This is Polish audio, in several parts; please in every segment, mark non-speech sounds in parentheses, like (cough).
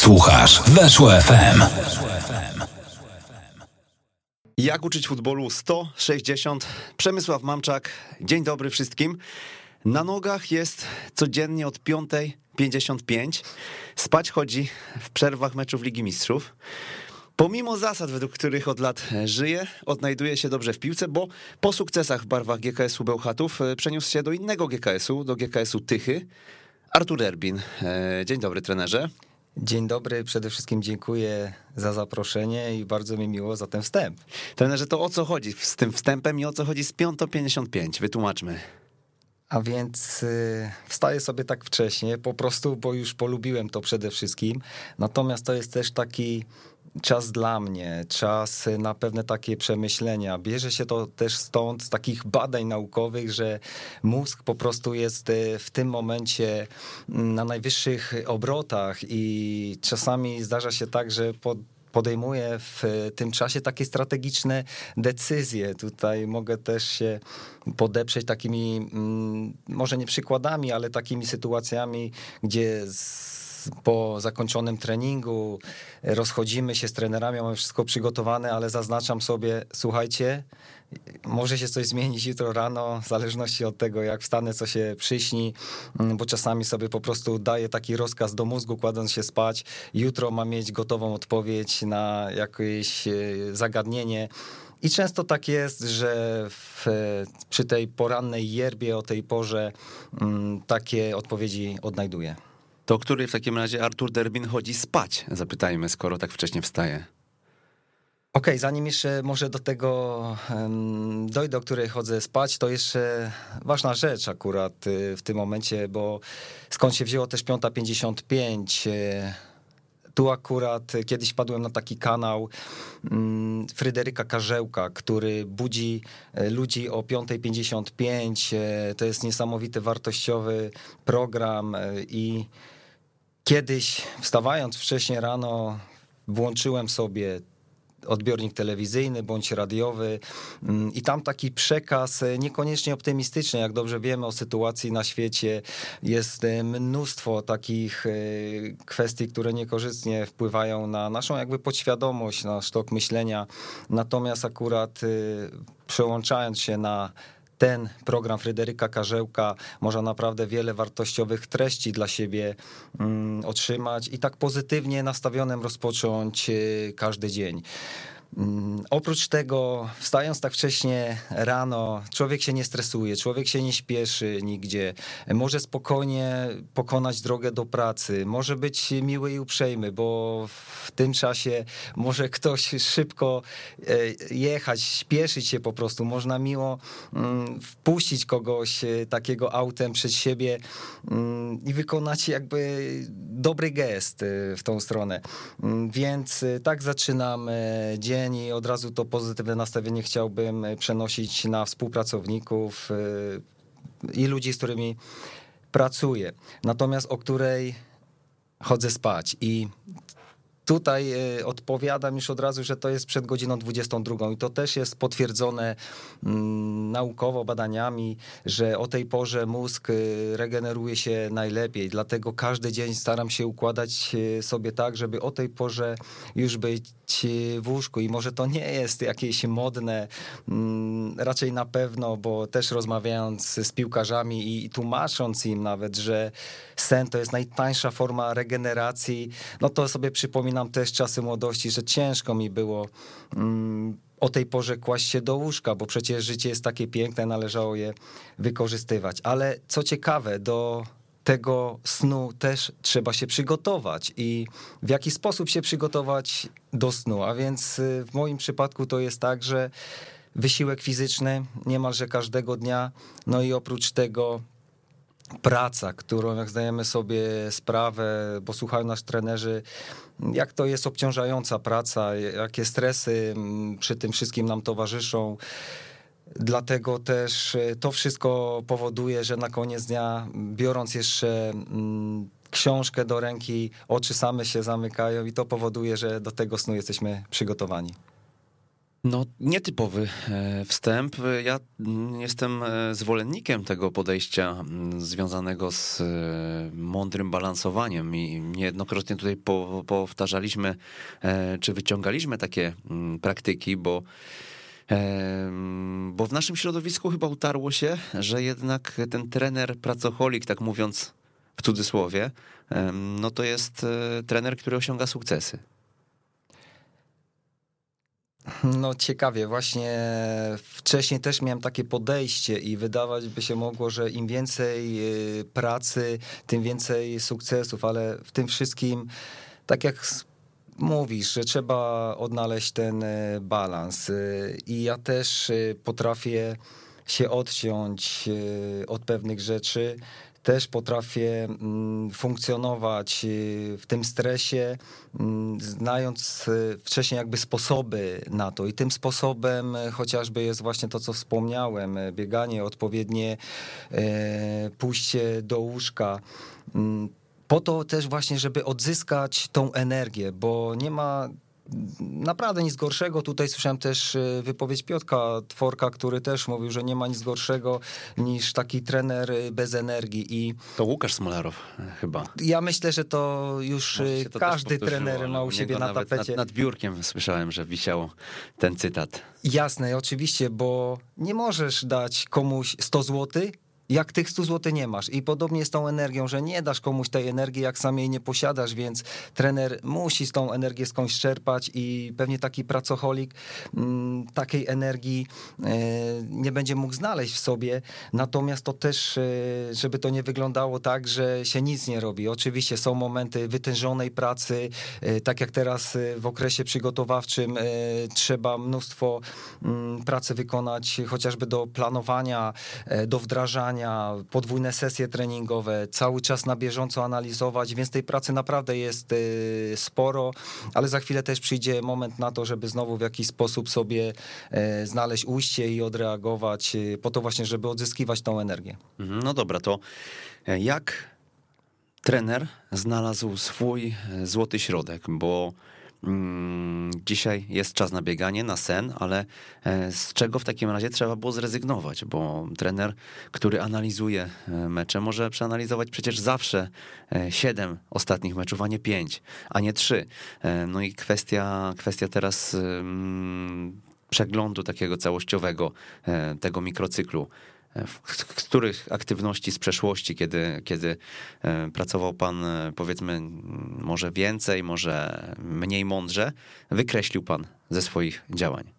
Słuchasz Weszło FM. Jak uczyć futbolu 160? Przemysław Mamczak. Dzień dobry wszystkim. Na nogach jest codziennie od 5.55. Spać chodzi w przerwach meczów Ligi Mistrzów. Pomimo zasad, według których od lat żyje, odnajduje się dobrze w piłce, bo po sukcesach w barwach GKS-u Bełchatów e, przeniósł się do innego GKS-u, do GKS-u Tychy. Artur Erbin. E, dzień dobry, trenerze. Dzień dobry, przede wszystkim dziękuję za zaproszenie i bardzo mi miło za ten wstęp. Trenerze, to o co chodzi z tym wstępem i o co chodzi z 5.55? Wytłumaczmy. A więc y, wstaję sobie tak wcześnie, po prostu, bo już polubiłem to przede wszystkim. Natomiast to jest też taki czas dla mnie, czas na pewne takie przemyślenia. Bierze się to też stąd, z takich badań naukowych, że mózg po prostu jest y, w tym momencie mm, na najwyższych obrotach i czasami zdarza się tak, że pod podejmuje w tym czasie takie strategiczne decyzje. Tutaj mogę też się podeprzeć takimi, mm, może nie przykładami, ale takimi sytuacjami, gdzie po zakończonym treningu rozchodzimy się z trenerami, mamy wszystko przygotowane, ale zaznaczam sobie, słuchajcie, może się coś zmienić jutro rano, w zależności od tego, jak wstanę, co się przyśni, mm, bo czasami sobie po prostu daję taki rozkaz do mózgu, kładąc się spać. Jutro mam mieć gotową odpowiedź na jakieś e, zagadnienie. I często tak jest, że w, przy tej porannej yerbie o tej porze m, mm, takie odpowiedzi odnajduję. To który w takim razie Artur Derbin chodzi spać? Zapytajmy, skoro tak wcześnie wstaje. Okej, okay, zanim jeszcze może do tego dojdę, o której chodzę spać, to jeszcze ważna rzecz akurat y, w tym momencie, bo skąd się wzięło też 5.55. Y, tu akurat kiedyś padłem na taki kanał um, Fryderyka Karzełka, który budzi y, ludzi o 5.55. To jest niesamowity, wartościowy program i kiedyś wstawając wcześniej rano włączyłem sobie odbiornik telewizyjny bądź radiowy mm, i tam taki przekaz e, niekoniecznie optymistyczny, jak dobrze wiemy o sytuacji na świecie, jest e, mnóstwo takich e, kwestii, które niekorzystnie wpływają na naszą jakby podświadomość, na sztok myślenia. Natomiast akurat przełączając się na ten program Fryderyka Karzełka można naprawdę wiele wartościowych treści dla siebie mm, otrzymać i tak pozytywnie nastawionym rozpocząć y, każdy dzień. Mm, oprócz tego, wstając tak wcześnie rano, człowiek się nie stresuje, człowiek się nie śpieszy nigdzie, może spokojnie pokonać drogę do pracy, może być miły i uprzejmy, bo w tym czasie może ktoś szybko e, jechać, śpieszyć się po prostu, można miło mm, wpuścić kogoś e, takiego autem przed siebie mm, i wykonać jakby dobry gest e, w tą stronę. Więc tak zaczynam dzień dzień i od razu to pozytywne nastawienie chciałbym e, przenosić na współpracowników e, i ludzi, z którymi pracuję. Natomiast o której chodzę spać i Tutaj e, odpowiadam już od razu, że to jest przed godziną 22 i to też jest potwierdzone mm, naukowo badaniami, że o tej porze mózg e, regeneruje się najlepiej. Dlatego każdy dzień staram się układać e, sobie tak, żeby o tej porze już być w łóżku. I może to nie jest jakieś modne, mm, raczej na pewno, bo też rozmawiając z piłkarzami i tłumacząc im nawet, że sen to jest najtańsza forma regeneracji, no to sobie przypominam Wspominam też czasy młodości, że ciężko mi było mm, o tej porze kłaść się do łóżka, bo przecież życie jest takie piękne, należało je wykorzystywać. Ale co ciekawe, do tego snu też trzeba się przygotować i w jaki sposób się przygotować do snu. A więc y, w moim przypadku to jest tak, że wysiłek fizyczny niemalże każdego dnia, no i oprócz tego praca, którą jak zdajemy sobie sprawę, bo słuchają nas trenerzy, jak to jest obciążająca praca, jakie stresy mm, przy tym wszystkim nam towarzyszą. Dlatego też e, to wszystko powoduje, że na koniec dnia, biorąc jeszcze mm, książkę do ręki, oczy same się zamykają i to powoduje, że do tego snu jesteśmy przygotowani. No, nietypowy e, wstęp. Ja jestem e, zwolennikiem tego podejścia związanego z e, mądrym balansowaniem i niejednokrotnie tutaj powtarzaliśmy, czy wyciągaliśmy takie praktyki, bo bo w naszym środowisku chyba utarło się, że jednak ten trener pracocholik, tak mówiąc w cudzysłowie, no to jest trener, który osiąga sukcesy. No ciekawie, właśnie wcześniej też miałem takie podejście i wydawać by się mogło, że im więcej y, pracy, tym więcej sukcesów, ale w tym wszystkim, tak jak mówisz, że trzeba odnaleźć ten y, balans y, i ja też potrafię się odciąć od pewnych rzeczy, też potrafię mm, funkcjonować y, w tym stresie, mm, znając y, wcześniej jakby sposoby na to. I tym sposobem y, chociażby jest właśnie to, co wspomniałem, bieganie, odpowiednie pójście do łóżka mm, po to też właśnie, żeby odzyskać tą energię, bo nie ma naprawdę nic gorszego. Tutaj słyszałem też e, wypowiedź Piotka Tworka, który też mówił, że nie ma nic gorszego niż taki trener e, bez energii. I to Łukasz Smolarow e, chyba. Ja myślę, że to już to każdy trener ma u siebie na tapecie. Nad, nad biurkiem słyszałem, że wisiał ten cytat. Jasne, oczywiście, bo nie możesz dać komuś 100 złotych jak tych 100 zł nie masz. I podobnie z tą energią, że nie dasz komuś tej energii, jak sam jej nie posiadasz, więc trener musi z tą energię skądś czerpać i pewnie taki pracocholik mm, takiej energii e, nie będzie mógł znaleźć w sobie. Natomiast to też, e, żeby to nie wyglądało tak, że się nic nie robi. Oczywiście są momenty wytężonej pracy, e, tak jak teraz w okresie przygotowawczym trzeba mnóstwo mm, pracy wykonać, chociażby do planowania, do wdrażania podwójne sesje treningowe, cały czas na bieżąco analizować, więc tej pracy naprawdę jest y, sporo, ale za chwilę też przyjdzie moment na to, żeby znowu w jakiś sposób sobie e, znaleźć ujście i odreagować y, po to właśnie, żeby odzyskiwać tą energię. Mhm, no dobra, to e, jak trener znalazł swój e, złoty środek, bo dzisiaj jest czas na bieganie, na sen, ale e, z czego w takim razie trzeba było zrezygnować? Bo trener, który analizuje e, mecze, może przeanalizować przecież zawsze e, siedem ostatnich meczów, a nie pięć, a nie trzy. No i kwestia, kwestia teraz mm, przeglądu takiego całościowego tego mikrocyklu których aktywności z przeszłości, kiedy, kiedy e, pracował pan, e, powiedzmy, może więcej, może mniej mądrze, wykreślił pan ze swoich działań?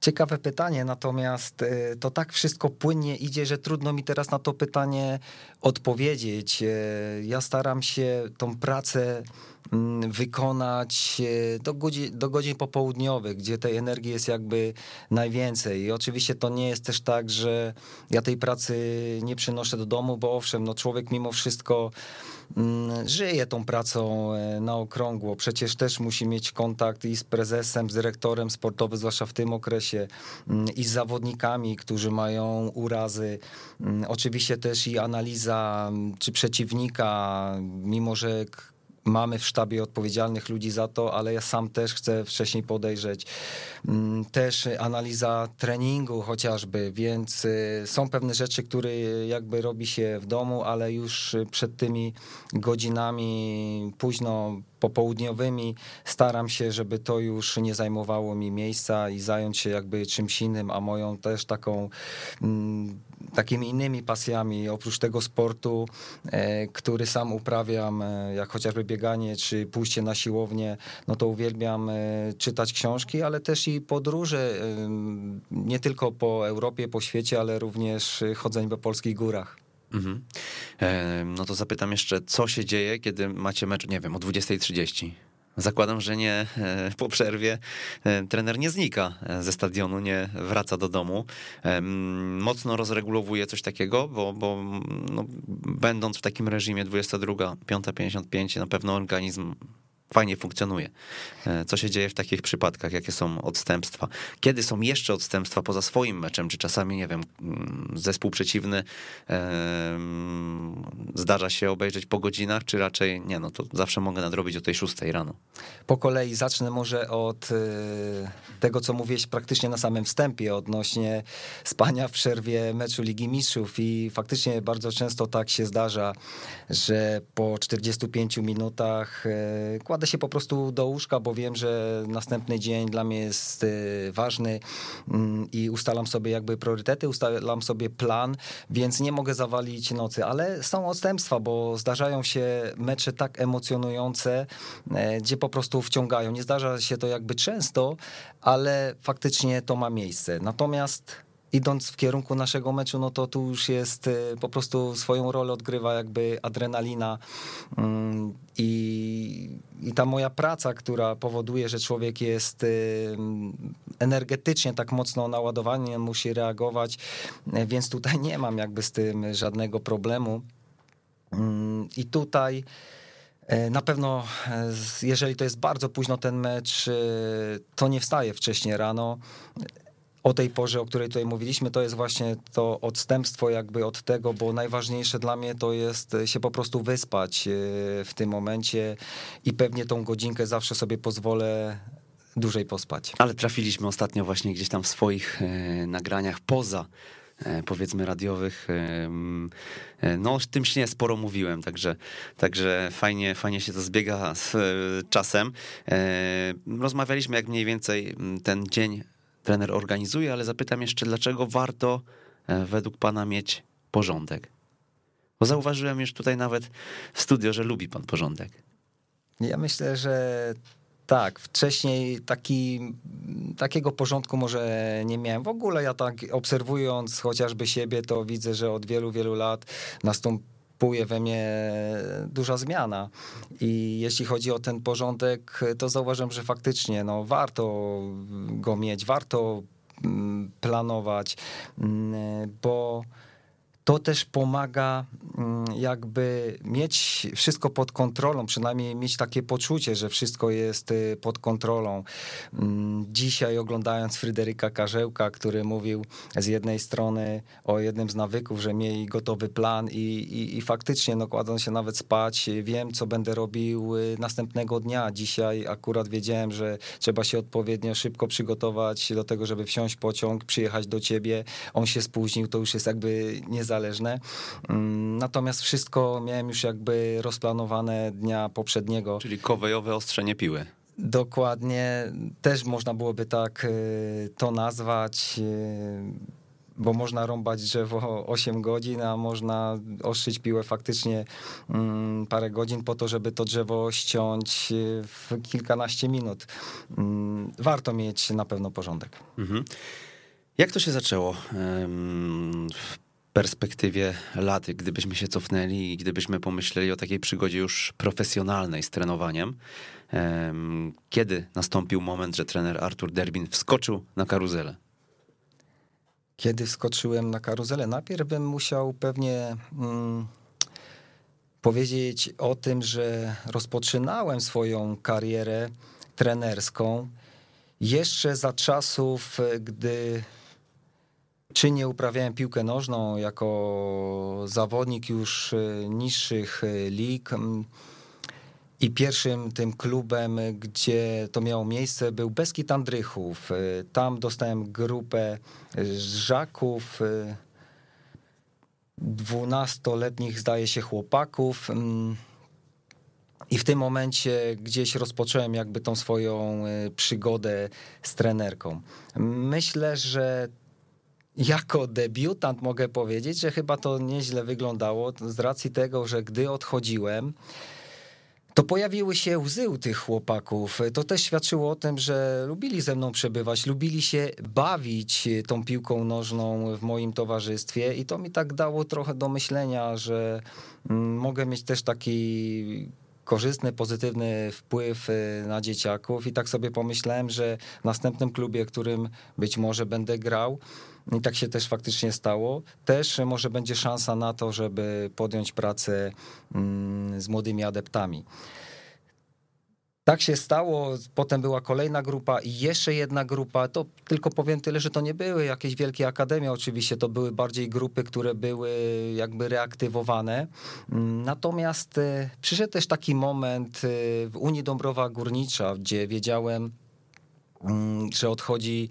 Ciekawe pytanie, natomiast e, to tak wszystko płynnie idzie, że trudno mi teraz na to pytanie odpowiedzieć. Ja staram się tą pracę wykonać e, do godzin, do godzin popołudniowych, gdzie tej energii jest jakby najwięcej. I oczywiście to nie jest też tak, że ja tej pracy nie przynoszę do domu, bo owszem, no człowiek mimo wszystko mm, żyje tą pracą e, na okrągło. Przecież też musi mieć kontakt i z prezesem, z dyrektorem sportowym, zwłaszcza w tym okresie, mm, i z zawodnikami, którzy mają urazy. Oczywiście też i analiza czy przeciwnika, mimo że mamy w sztabie odpowiedzialnych ludzi za to, ale ja sam też chcę wcześniej podejrzeć. Mm, też analiza treningu chociażby, więc y, są pewne rzeczy, które jakby robi się w domu, ale już przed tymi godzinami późno popołudniowymi staram się, żeby to już nie zajmowało mi miejsca i zająć się jakby czymś innym, a moją też taką mm, takimi innymi pasjami, oprócz tego sportu, e, który sam uprawiam, e, jak chociażby bieganie czy pójście na siłownię, no to uwielbiam e, czytać książki, ale też i podróże, nie tylko po Europie, po świecie, ale również chodzenie po polskich górach. Mhm. No to zapytam jeszcze, co się dzieje, kiedy macie mecz, nie wiem, o 20.30? Zakładam, że nie e, po przerwie e, trener nie znika e, ze stadionu, nie wraca do domu. Mocno rozregulowuje coś takiego, bo, bo no, będąc w takim reżimie 22, 5.55 na pewno organizm fajnie funkcjonuje. E, co się dzieje w takich przypadkach, jakie są odstępstwa? Kiedy są jeszcze odstępstwa poza swoim meczem, czy czasami, nie wiem, mm, zespół przeciwny e, zdarza się obejrzeć po godzinach, czy raczej nie, no to zawsze mogę nadrobić o tej szóstej rano. Po kolei zacznę może od e, tego, co mówiłeś praktycznie na samym wstępie odnośnie spania w przerwie meczu Ligi Mistrzów i faktycznie bardzo często tak się zdarza, że po 45 minutach kładę się po prostu do łóżka, bo wiem, że następny dzień dla mnie jest y, ważny mm, i ustalam sobie jakby priorytety, ustalam sobie plan, więc nie mogę zawalić nocy, ale są odstępstwa, bo zdarzają się mecze tak emocjonujące, e, gdzie po prostu wciągają. Nie zdarza się to jakby często, ale faktycznie to ma miejsce. Natomiast idąc w kierunku naszego meczu, no to tu już jest y, po prostu swoją rolę odgrywa jakby adrenalina mm, i, i ta moja praca, która powoduje, że człowiek jest y, energetycznie tak mocno naładowany, musi reagować, y, więc tutaj nie mam jakby z tym żadnego problemu. Mm, I tutaj na pewno, jeżeli to jest bardzo późno ten mecz, to nie wstaję wcześniej rano o tej porze, o której tutaj mówiliśmy, to jest właśnie to odstępstwo jakby od tego, bo najważniejsze dla mnie to jest się po prostu wyspać e, w tym momencie i pewnie tą godzinkę zawsze sobie pozwolę dłużej pospać. Ale trafiliśmy ostatnio właśnie gdzieś tam w swoich e, nagraniach poza e, powiedzmy radiowych. No, o tym śnie sporo mówiłem, także, także fajnie, fajnie się to zbiega z czasem. Rozmawialiśmy, jak mniej więcej ten dzień trener organizuje, ale zapytam jeszcze, dlaczego warto e, według pana mieć porządek? Bo zauważyłem już tutaj nawet w studio, że lubi pan porządek. Ja myślę, że tak, wcześniej taki, takiego porządku może nie miałem. W ogóle ja tak obserwując chociażby siebie, to widzę, że od wielu, wielu lat nastąpiło następuje we mnie duża zmiana. I jeśli chodzi o ten porządek, to zauważam, że faktycznie no, warto go mieć, warto mm, planować, mm, bo to też pomaga mm, jakby mieć wszystko pod kontrolą, przynajmniej mieć takie poczucie, że wszystko jest y, pod kontrolą. Mm, dzisiaj oglądając Fryderyka Karzełka, który mówił z jednej strony o jednym z nawyków, że miej gotowy plan i, i, i faktycznie no, kładąc się nawet spać, wiem co będę robił y, następnego dnia. Dzisiaj akurat wiedziałem, że trzeba się odpowiednio szybko przygotować do tego, żeby wsiąść pociąg, przyjechać do ciebie. On się spóźnił, to już jest jakby niezależne niezależne. Mm, natomiast wszystko miałem już jakby rozplanowane dnia poprzedniego. Czyli kowejowe ostrzenie piły. Dokładnie, też można byłoby tak y, to nazwać, y, bo można rąbać drzewo (laughs) 8 godzin, a można ostrzyć piłę faktycznie mm, parę godzin po to, żeby to drzewo ściąć y, w kilkanaście minut. Mm, warto mieć na pewno porządek. Mhm. Jak to się zaczęło? Perspektywie lat, gdybyśmy się cofnęli i gdybyśmy pomyśleli o takiej przygodzie już profesjonalnej z trenowaniem, kiedy nastąpił moment, że trener Artur Derbin wskoczył na karuzelę? Kiedy wskoczyłem na karuzelę? Najpierw bym musiał pewnie mm, powiedzieć o tym, że rozpoczynałem swoją karierę trenerską jeszcze za czasów, gdy czy nie uprawiałem piłkę nożną jako zawodnik już e, niższych e, lig. I pierwszym tym klubem, gdzie to miało miejsce, był Beskid Andrychów. E, tam dostałem grupę żaków, dwunastoletnich, zdaje się, chłopaków. I w tym momencie gdzieś rozpocząłem jakby tą swoją przygodę z trenerką. Myślę, że jako debiutant mogę powiedzieć, że chyba to nieźle wyglądało z racji tego, że gdy odchodziłem, to pojawiły się łzy u tych chłopaków. To też świadczyło o tym, że lubili ze mną przebywać, lubili się bawić tą piłką nożną w moim towarzystwie i to mi tak dało trochę do myślenia, że mm, mogę mieć też taki korzystny, pozytywny wpływ y, na dzieciaków i tak sobie pomyślałem, że w następnym klubie, którym być może będę grał, i tak się też faktycznie stało. Też może będzie szansa na to, żeby podjąć pracę mm, z młodymi adeptami. Tak się stało, potem była kolejna grupa i jeszcze jedna grupa. To tylko powiem tyle, że to nie były jakieś wielkie akademie, oczywiście, to były bardziej grupy, które były jakby reaktywowane. Mm, natomiast e, przyszedł też taki moment e, w Unii Dąbrowa Górnicza, gdzie wiedziałem, mm, że odchodzi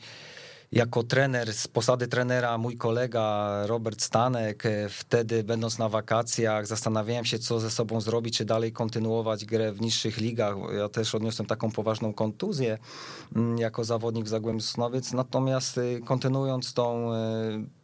jako trener, z posady trenera mój kolega Robert Stanek, e, wtedy będąc na wakacjach, zastanawiałem się, co ze sobą zrobić, czy dalej kontynuować grę w niższych ligach. Ja też odniosłem taką poważną kontuzję mm, jako zawodnik w Zagłębiu Sosnowiec, natomiast e, kontynuując tą e,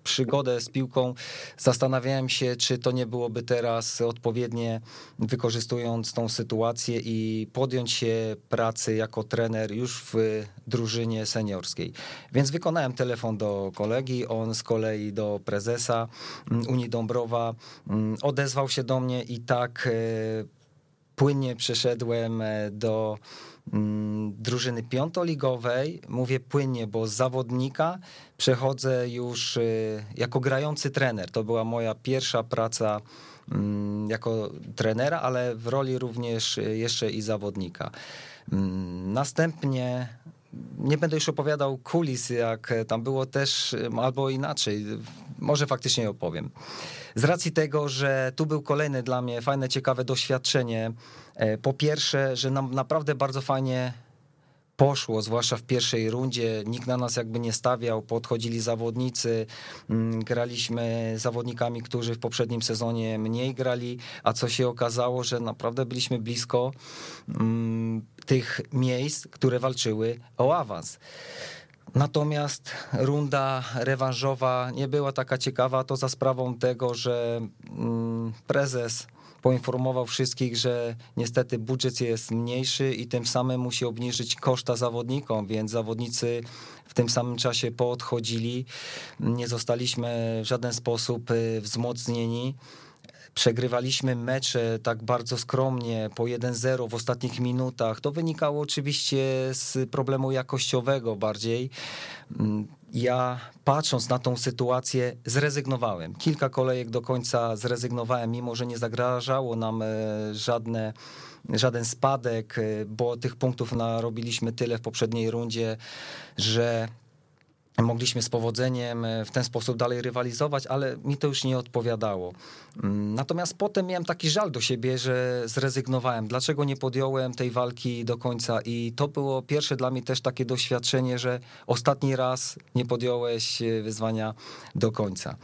przygodę z piłką, zastanawiałem się, czy to nie byłoby teraz odpowiednie, wykorzystując tą sytuację i podjąć się pracy jako trener już w drużynie seniorskiej. Więc wykonałem telefon do kolegi, on z kolei do prezesa mm, Unii Dąbrowa mm, odezwał się do mnie i tak e, płynnie przeszedłem e, do drużyny piątoligowej. Mówię płynnie, bo z zawodnika przechodzę już y, jako grający trener. To była moja pierwsza praca mm, jako trenera, ale w roli również y, jeszcze i zawodnika. Mm, następnie nie będę już opowiadał kulis, jak tam było też, albo inaczej, może faktycznie opowiem. Z racji tego, że tu był kolejne dla mnie fajne, ciekawe doświadczenie. E, po pierwsze, że nam naprawdę bardzo fajnie poszło, zwłaszcza w pierwszej rundzie. Nikt na nas jakby nie stawiał, podchodzili zawodnicy, mm, graliśmy zawodnikami, którzy w poprzednim sezonie mniej grali, a co się okazało, że naprawdę byliśmy blisko mm, tych miejsc, które walczyły o awans. Natomiast runda rewanżowa nie była taka ciekawa, to za sprawą tego, że mm, prezes poinformował wszystkich, że niestety budżet jest mniejszy i tym samym musi obniżyć koszta zawodnikom, więc zawodnicy w tym samym czasie poodchodzili. Nie zostaliśmy w żaden sposób y, wzmocnieni. Przegrywaliśmy mecze tak bardzo skromnie, po 1-0 w ostatnich minutach. To wynikało oczywiście z problemu jakościowego bardziej. Ja patrząc na tą sytuację zrezygnowałem. Kilka kolejek do końca zrezygnowałem, mimo że nie zagrażało nam e, żadne żaden spadek, e, bo tych punktów narobiliśmy tyle w poprzedniej rundzie, że mogliśmy z powodzeniem e, w ten sposób dalej rywalizować, ale mi to już nie odpowiadało. Mm, natomiast potem miałem taki żal do siebie, że zrezygnowałem. Dlaczego nie podjąłem tej walki do końca? I to było pierwsze dla mnie też takie doświadczenie, że ostatni raz nie podjąłeś e, wyzwania do końca.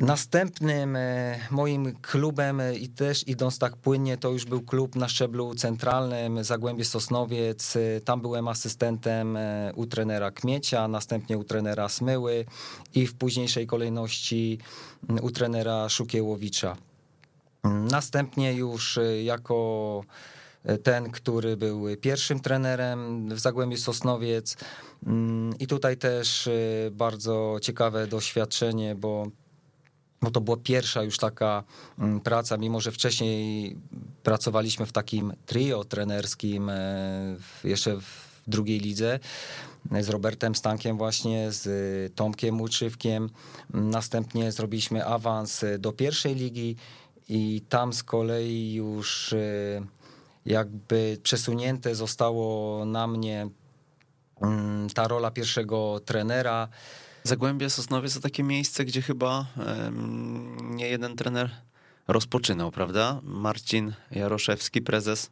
Następnym e, moim klubem e, i też idąc tak płynnie, to już był klub na szczeblu centralnym, Zagłębie Sosnowiec. E, tam byłem asystentem u trenera Kmiecia, następnie u trenera Smyły i w późniejszej kolejności u trenera Szukiełowicza. Następnie już jako ten, który był pierwszym trenerem w Zagłębiu Sosnowiec mm, i tutaj też bardzo ciekawe doświadczenie, bo bo to była pierwsza już taka mm, praca, mimo że wcześniej pracowaliśmy w takim trio trenerskim e, jeszcze w drugiej lidze z Robertem Stankiem właśnie, z Tomkiem Łuczywkiem. Następnie zrobiliśmy awans do pierwszej ligi i tam z kolei już e, jakby przesunięte zostało na mnie mm, ta rola pierwszego trenera. Zagłębie Sosnowiec to takie miejsce, gdzie chyba nie jeden trener rozpoczynał, prawda? Marcin Jaroszewski, prezes,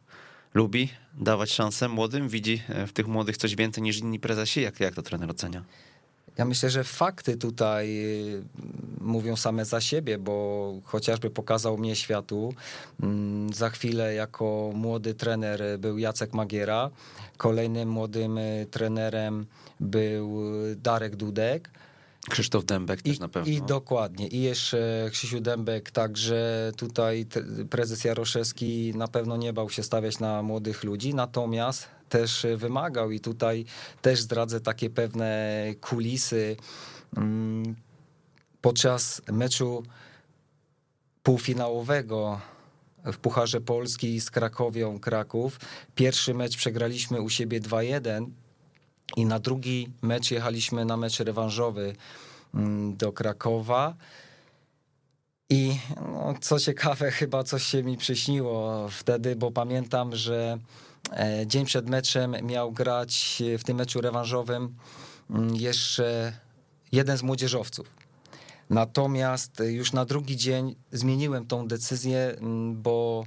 lubi dawać szansę młodym, widzi e, w tych młodych coś więcej niż inni prezesi. Jak, jak to trener ocenia? Ja myślę, że fakty tutaj y, mówią same za siebie, bo chociażby pokazał mnie światu. Mm, za chwilę jako młody trener był Jacek Magiera. Kolejnym młodym y, trenerem był Darek Dudek. Krzysztof Dębek też I, na pewno. I dokładnie. I jeszcze Krzysiu Dębek, także tutaj prezes Jaroszewski na pewno nie bał się stawiać na młodych ludzi, natomiast też wymagał i tutaj też zdradzę takie pewne kulisy. Mm, podczas meczu półfinałowego w Pucharze Polski z Krakowią Kraków. Pierwszy mecz przegraliśmy u siebie 2-1 i na drugi mecz jechaliśmy na mecz rewanżowy mm, do Krakowa. I no, co ciekawe, (laughs) chyba coś się mi przyśniło wtedy, bo pamiętam, że e, dzień przed meczem miał grać w tym meczu rewanżowym mm, jeszcze jeden z młodzieżowców. Natomiast już na drugi dzień zmieniłem tą decyzję, mm, bo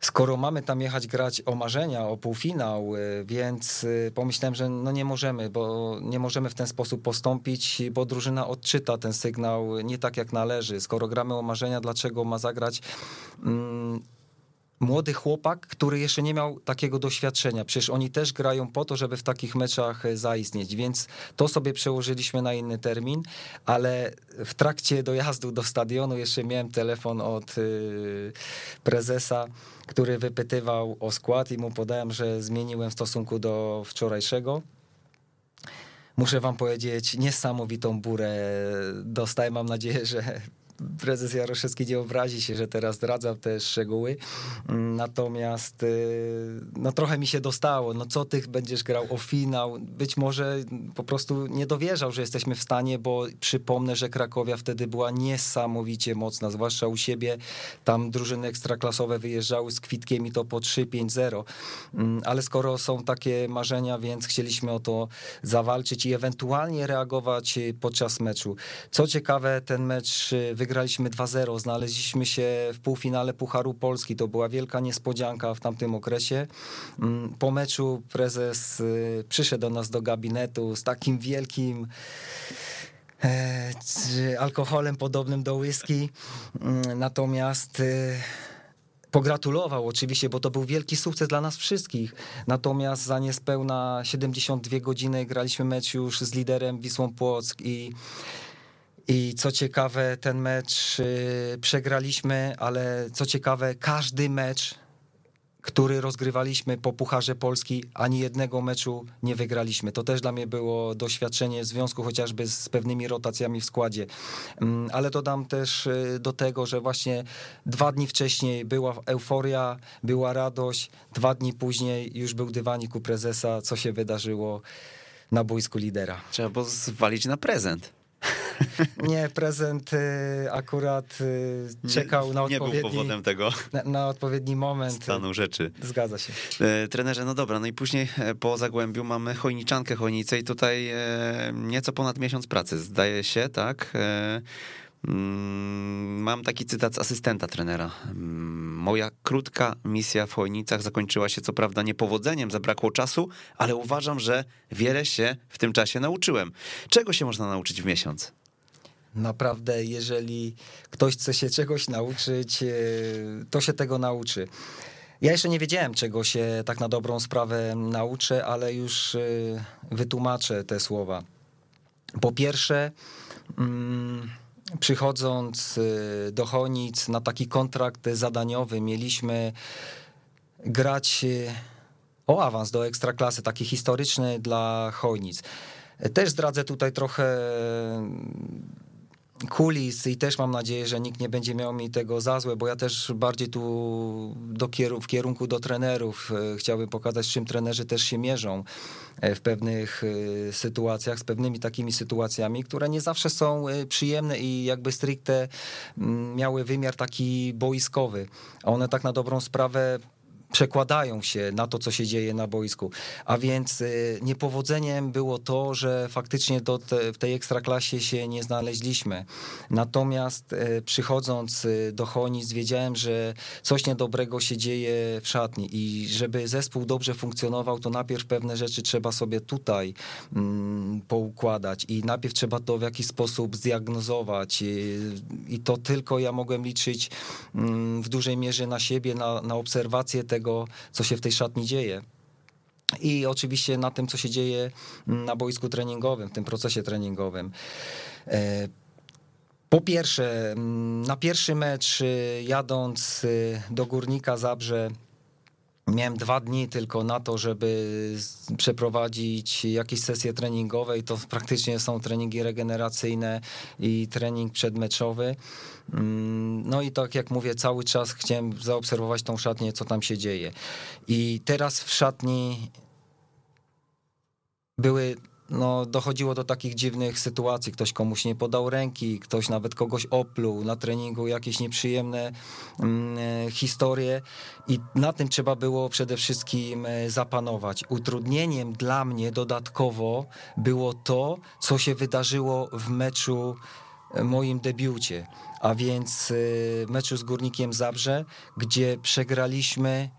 skoro mamy tam jechać grać o marzenia, o półfinał, y, więc y, pomyślałem, że no nie możemy, bo nie możemy w ten sposób postąpić, bo drużyna odczyta ten sygnał nie tak jak należy. Skoro gramy o marzenia, dlaczego ma zagrać mm, młody chłopak, który jeszcze nie miał takiego doświadczenia. Przecież oni też grają po to, żeby w takich meczach e, zaistnieć, więc to sobie przełożyliśmy na inny termin, ale w trakcie dojazdu do stadionu jeszcze miałem telefon od y, prezesa, który wypytywał o skład i mu podałem, że zmieniłem w stosunku do wczorajszego muszę wam powiedzieć, niesamowitą burę dostałem. Mam nadzieję, że prezes Jaroszewski nie obrazi się, że teraz zdradzam te szczegóły. Natomiast y, no trochę mi się dostało. No co ty będziesz grał o finał? Być może po prostu nie dowierzał, że jesteśmy w stanie, bo przypomnę, że Krakowia wtedy była niesamowicie mocna, zwłaszcza u siebie. Tam drużyny ekstraklasowe wyjeżdżały z kwitkiem i to po 3-5-0. Mm, ale skoro są takie marzenia, więc chcieliśmy o to zawalczyć i ewentualnie reagować podczas meczu. Co ciekawe, ten mecz wygrał wygraliśmy 2-0, znaleźliśmy się w półfinale Pucharu Polski. To była wielka niespodzianka w tamtym okresie. Mm, po meczu prezes y, przyszedł do nas do gabinetu z takim wielkim e, alkoholem podobnym do whisky. Mm, natomiast y, pogratulował oczywiście, bo to był wielki sukces dla nas wszystkich. Natomiast za niespełna 72 godziny graliśmy mecz już z liderem Wisłą Płock i i co ciekawe, ten mecz y, przegraliśmy, ale co ciekawe, każdy mecz, który rozgrywaliśmy po Pucharze Polski, ani jednego meczu nie wygraliśmy. To też dla mnie było doświadczenie w związku chociażby z pewnymi rotacjami w składzie. Mm, ale dodam też y, do tego, że właśnie dwa dni wcześniej była euforia, była radość, dwa dni później już był dywanik u prezesa, co się wydarzyło na boisku lidera. Trzeba było zwalić na prezent. Nie, prezent y, akurat y, czekał na odpowiedni... Nie był powodem tego. Na, na odpowiedni moment. Stanu rzeczy. Zgadza się. E, trenerze, no dobra, no i później e, po Zagłębiu mamy chojniczankę chojnice i tutaj e, nieco ponad miesiąc pracy, zdaje się, tak? Mm, mam taki cytat z asystenta trenera. Mm, moja krótka misja w Chojnicach zakończyła się co prawda niepowodzeniem, zabrakło czasu, ale uważam, że wiele się w tym czasie nauczyłem. Czego się można nauczyć w miesiąc? Naprawdę, jeżeli ktoś chce się czegoś nauczyć, e, to się tego nauczy. Ja jeszcze nie wiedziałem, czego się tak na dobrą sprawę nauczę, ale już e, wytłumaczę te słowa. Po pierwsze, mm, przychodząc y, do Chonic na taki kontrakt zadaniowy, mieliśmy grać y, o awans do ekstraklasy, taki historyczny dla Chojnic. Też zdradzę tutaj trochę kulis i też mam nadzieję, że nikt nie będzie miał mi tego za złe, bo ja też bardziej tu do kierunku, w kierunku do trenerów e, chciałbym pokazać, czym trenerzy też się mierzą e, w pewnych e, sytuacjach, z pewnymi takimi sytuacjami, które nie zawsze są przyjemne i jakby stricte mm, miały wymiar taki boiskowy. A one tak na dobrą sprawę przekładają się na to, co się dzieje na boisku. A więc y, niepowodzeniem było to, że faktycznie do te, w tej ekstraklasie się nie znaleźliśmy. Natomiast y, przychodząc y, do Chonic wiedziałem, że coś niedobrego się dzieje w szatni i żeby zespół dobrze funkcjonował, to najpierw pewne rzeczy trzeba sobie tutaj mm, poukładać i najpierw trzeba to w jakiś sposób zdiagnozować i to tylko ja mogłem liczyć mm, w dużej mierze na siebie, na, na obserwację tego, tego, co się w tej szatni dzieje. I oczywiście na tym, co się dzieje na boisku treningowym, w tym procesie treningowym. E, po pierwsze, na pierwszy mecz e, jadąc e, do Górnika Zabrze Miałem dwa dni tylko na to, żeby przeprowadzić jakieś sesje treningowe i to praktycznie są treningi regeneracyjne i trening przedmeczowy. Mm, no i tak jak mówię, cały czas chciałem zaobserwować tą szatnię, co tam się dzieje. I teraz w szatni były no, dochodziło do takich dziwnych sytuacji. Ktoś komuś nie podał ręki, ktoś nawet kogoś opluł na treningu, jakieś nieprzyjemne mm, e, historie i na tym trzeba było przede wszystkim e, zapanować. Utrudnieniem dla mnie dodatkowo było to, co się wydarzyło w meczu moim debiucie, a więc meczu z Górnikiem Zabrze, gdzie przegraliśmy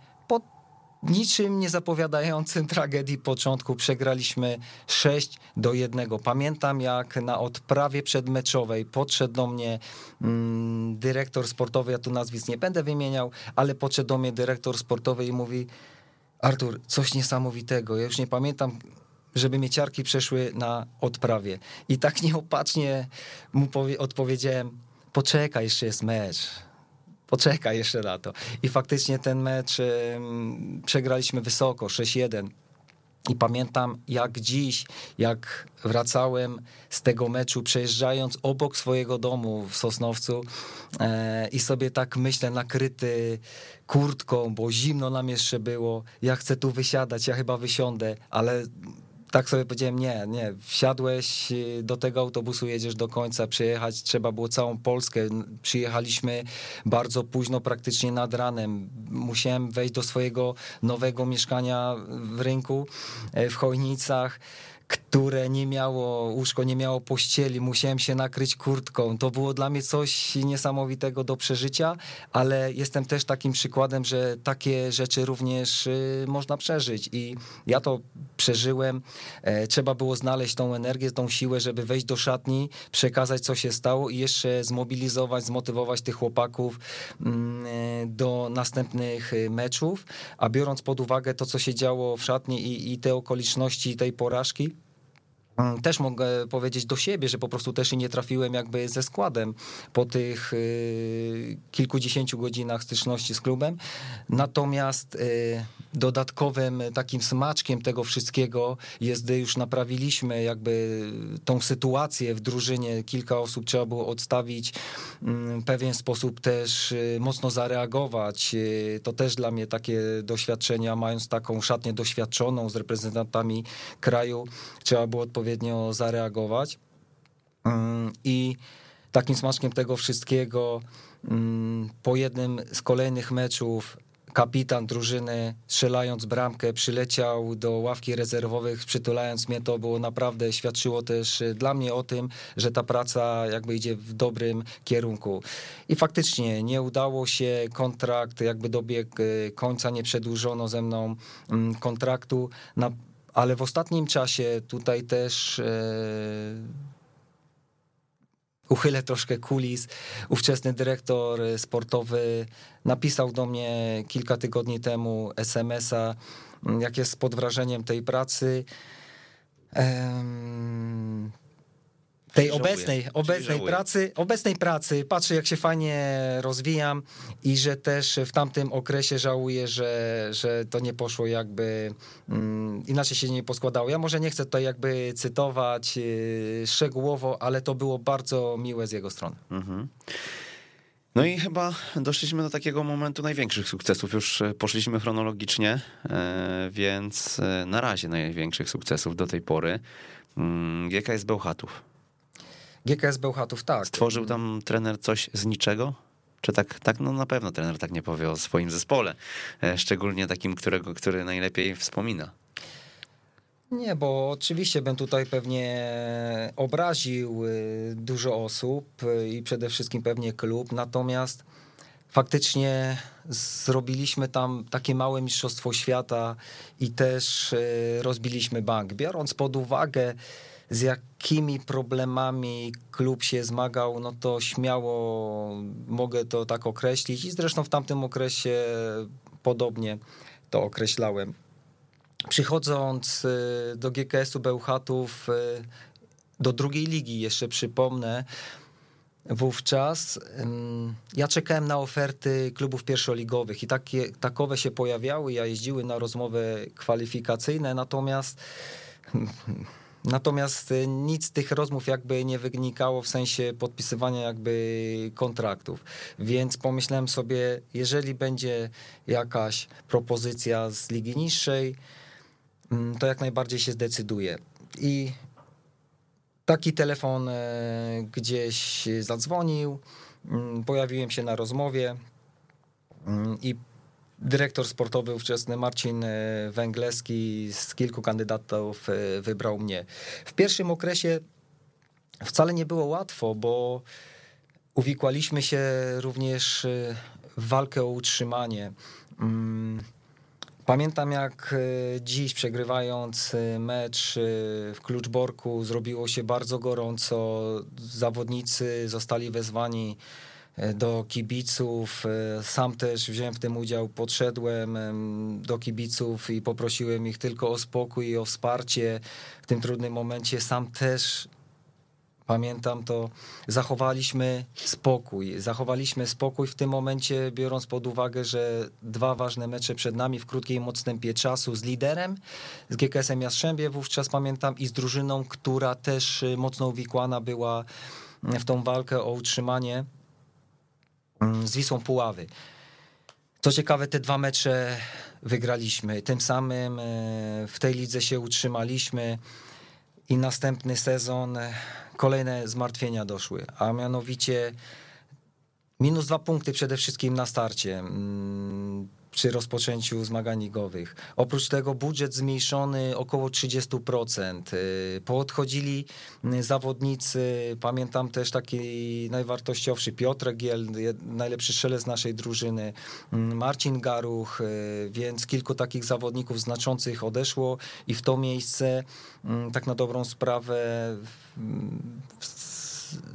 niczym nie zapowiadającym tragedii początku przegraliśmy 6 do 1. Pamiętam jak na odprawie przedmeczowej podszedł do mnie mm, dyrektor sportowy, ja tu nazwisk nie będę wymieniał, ale podszedł do mnie dyrektor sportowy i mówi Artur, coś niesamowitego, ja już nie pamiętam żeby mieciarki przeszły na odprawie. I tak nieopatrznie mu odpowiedziałem, poczekaj, jeszcze jest mecz poczekaj jeszcze na to. I faktycznie ten mecz przegraliśmy wysoko, 6-1. I pamiętam jak dziś, jak wracałem z tego meczu, przejeżdżając obok swojego domu w Sosnowcu e, i sobie tak myślę, nakryty kurtką, bo zimno nam jeszcze było. Ja chcę tu wysiadać, ja chyba wysiądę, ale tak sobie powiedziałem, nie, nie, wsiadłeś y, do tego autobusu, jedziesz do końca, przyjechać trzeba było całą Polskę. Przyjechaliśmy bardzo późno, praktycznie nad ranem. Musiałem wejść do swojego nowego mieszkania w rynku, e, w Chojnicach które nie miało, łóżko nie miało pościeli, musiałem się nakryć kurtką. To było dla mnie coś niesamowitego do przeżycia, ale jestem też takim przykładem, że takie rzeczy również y, można przeżyć i ja to przeżyłem. E, trzeba było znaleźć tą energię, tą siłę, żeby wejść do szatni, przekazać co się stało i jeszcze zmobilizować, zmotywować tych chłopaków mm, e, do następnych y, meczów, a biorąc pod uwagę to, co się działo w szatni i, i te okoliczności tej porażki, też mogę powiedzieć do siebie, że po prostu też nie trafiłem jakby ze składem po tych y, kilkudziesięciu godzinach styczności z klubem. Natomiast y, dodatkowym takim smaczkiem tego wszystkiego jest, gdy już naprawiliśmy jakby tą sytuację w drużynie, kilka osób trzeba było odstawić, mm, w pewien sposób też y, mocno zareagować. To też dla mnie takie doświadczenia, mając taką szatnię doświadczoną z reprezentantami kraju, trzeba było odpowiedzieć odpowiednio zareagować. Mm, I takim smaczkiem tego wszystkiego mm, po jednym z kolejnych meczów kapitan drużyny strzelając bramkę przyleciał do ławki rezerwowych, przytulając mnie, to było naprawdę, świadczyło też dla mnie o tym, że ta praca jakby idzie w dobrym kierunku. I faktycznie nie udało się, kontrakt jakby dobiegł końca, nie przedłużono ze mną mm, kontraktu. Na ale w ostatnim czasie tutaj też e, uchylę troszkę kulis. Ówczesny dyrektor sportowy napisał do mnie kilka tygodni temu SMS-a, jak jest pod wrażeniem tej pracy tej obecnej, obecnej pracy, obecnej pracy, patrzę jak się fajnie rozwijam i że też w tamtym okresie żałuję, że, że to nie poszło jakby um, inaczej się nie poskładało. Ja może nie chcę tutaj jakby cytować yy, szczegółowo, ale to było bardzo miłe z jego strony. Mhm. No i chyba doszliśmy do takiego momentu największych sukcesów. Już e, poszliśmy chronologicznie, e, więc e, na razie największych sukcesów do tej pory. Mm, GKS Bełchatów. GKS Bełchatów, tak. Stworzył tam trener coś z niczego? Czy tak, tak, no na pewno trener tak nie powie o swoim zespole, e, szczególnie takim, którego, który najlepiej wspomina. Nie, bo oczywiście bym tutaj pewnie obraził y, dużo osób y, i przede wszystkim pewnie klub, natomiast faktycznie zrobiliśmy tam takie małe mistrzostwo świata i też rozbiliśmy bank. Biorąc pod uwagę z jakimi problemami klub się zmagał, no to śmiało mogę to tak określić i zresztą w tamtym okresie podobnie to określałem. Przychodząc y, do GKS-u Bełchatów, y, do drugiej ligi, jeszcze przypomnę, wówczas ja czekałem na oferty klubów pierwszoligowych i takie, takowe się pojawiały, ja jeździły na rozmowy kwalifikacyjne, natomiast Natomiast y, nic z tych rozmów jakby nie wynikało w sensie podpisywania jakby kontraktów. Więc pomyślałem sobie, jeżeli będzie jakaś propozycja z ligi niższej, mm, to jak najbardziej się zdecyduje. I taki telefon gdzieś zadzwonił, mm, pojawiłem się na rozmowie mm, i dyrektor sportowy ówczesny Marcin Węgleski z kilku kandydatów wybrał mnie. W pierwszym okresie wcale nie było łatwo, bo uwikłaliśmy się również w walkę o utrzymanie. Mm, Pamiętam jak e, dziś przegrywając e, mecz e, w Kluczborku zrobiło się bardzo gorąco. Zawodnicy zostali wezwani do kibiców. Sam też wziąłem w tym udział, podszedłem do kibiców i poprosiłem ich tylko o spokój i o wsparcie w tym trudnym momencie. Sam też Pamiętam to, zachowaliśmy spokój. Zachowaliśmy spokój w tym momencie, biorąc pod uwagę, że dwa ważne mecze przed nami w krótkim odstępie czasu z liderem, z GKS-em Jastrzębie wówczas pamiętam i z drużyną, która też y, mocno uwikłana była w tą walkę o utrzymanie mm, z Wisłą Puławy. Co ciekawe, te dwa mecze wygraliśmy. Tym samym y, w tej lidze się utrzymaliśmy i następny sezon kolejne zmartwienia doszły, a mianowicie minus dwa punkty przede wszystkim na starcie mm, przy rozpoczęciu zmagań ligowych. Oprócz tego budżet zmniejszony około 30%. Y, poodchodzili y, zawodnicy, pamiętam też taki najwartościowszy Piotr Giel, najlepszy strzelec naszej drużyny, mm, Marcin Garuch, y, więc kilku takich zawodników znaczących odeszło i w to miejsce tak na dobrą sprawę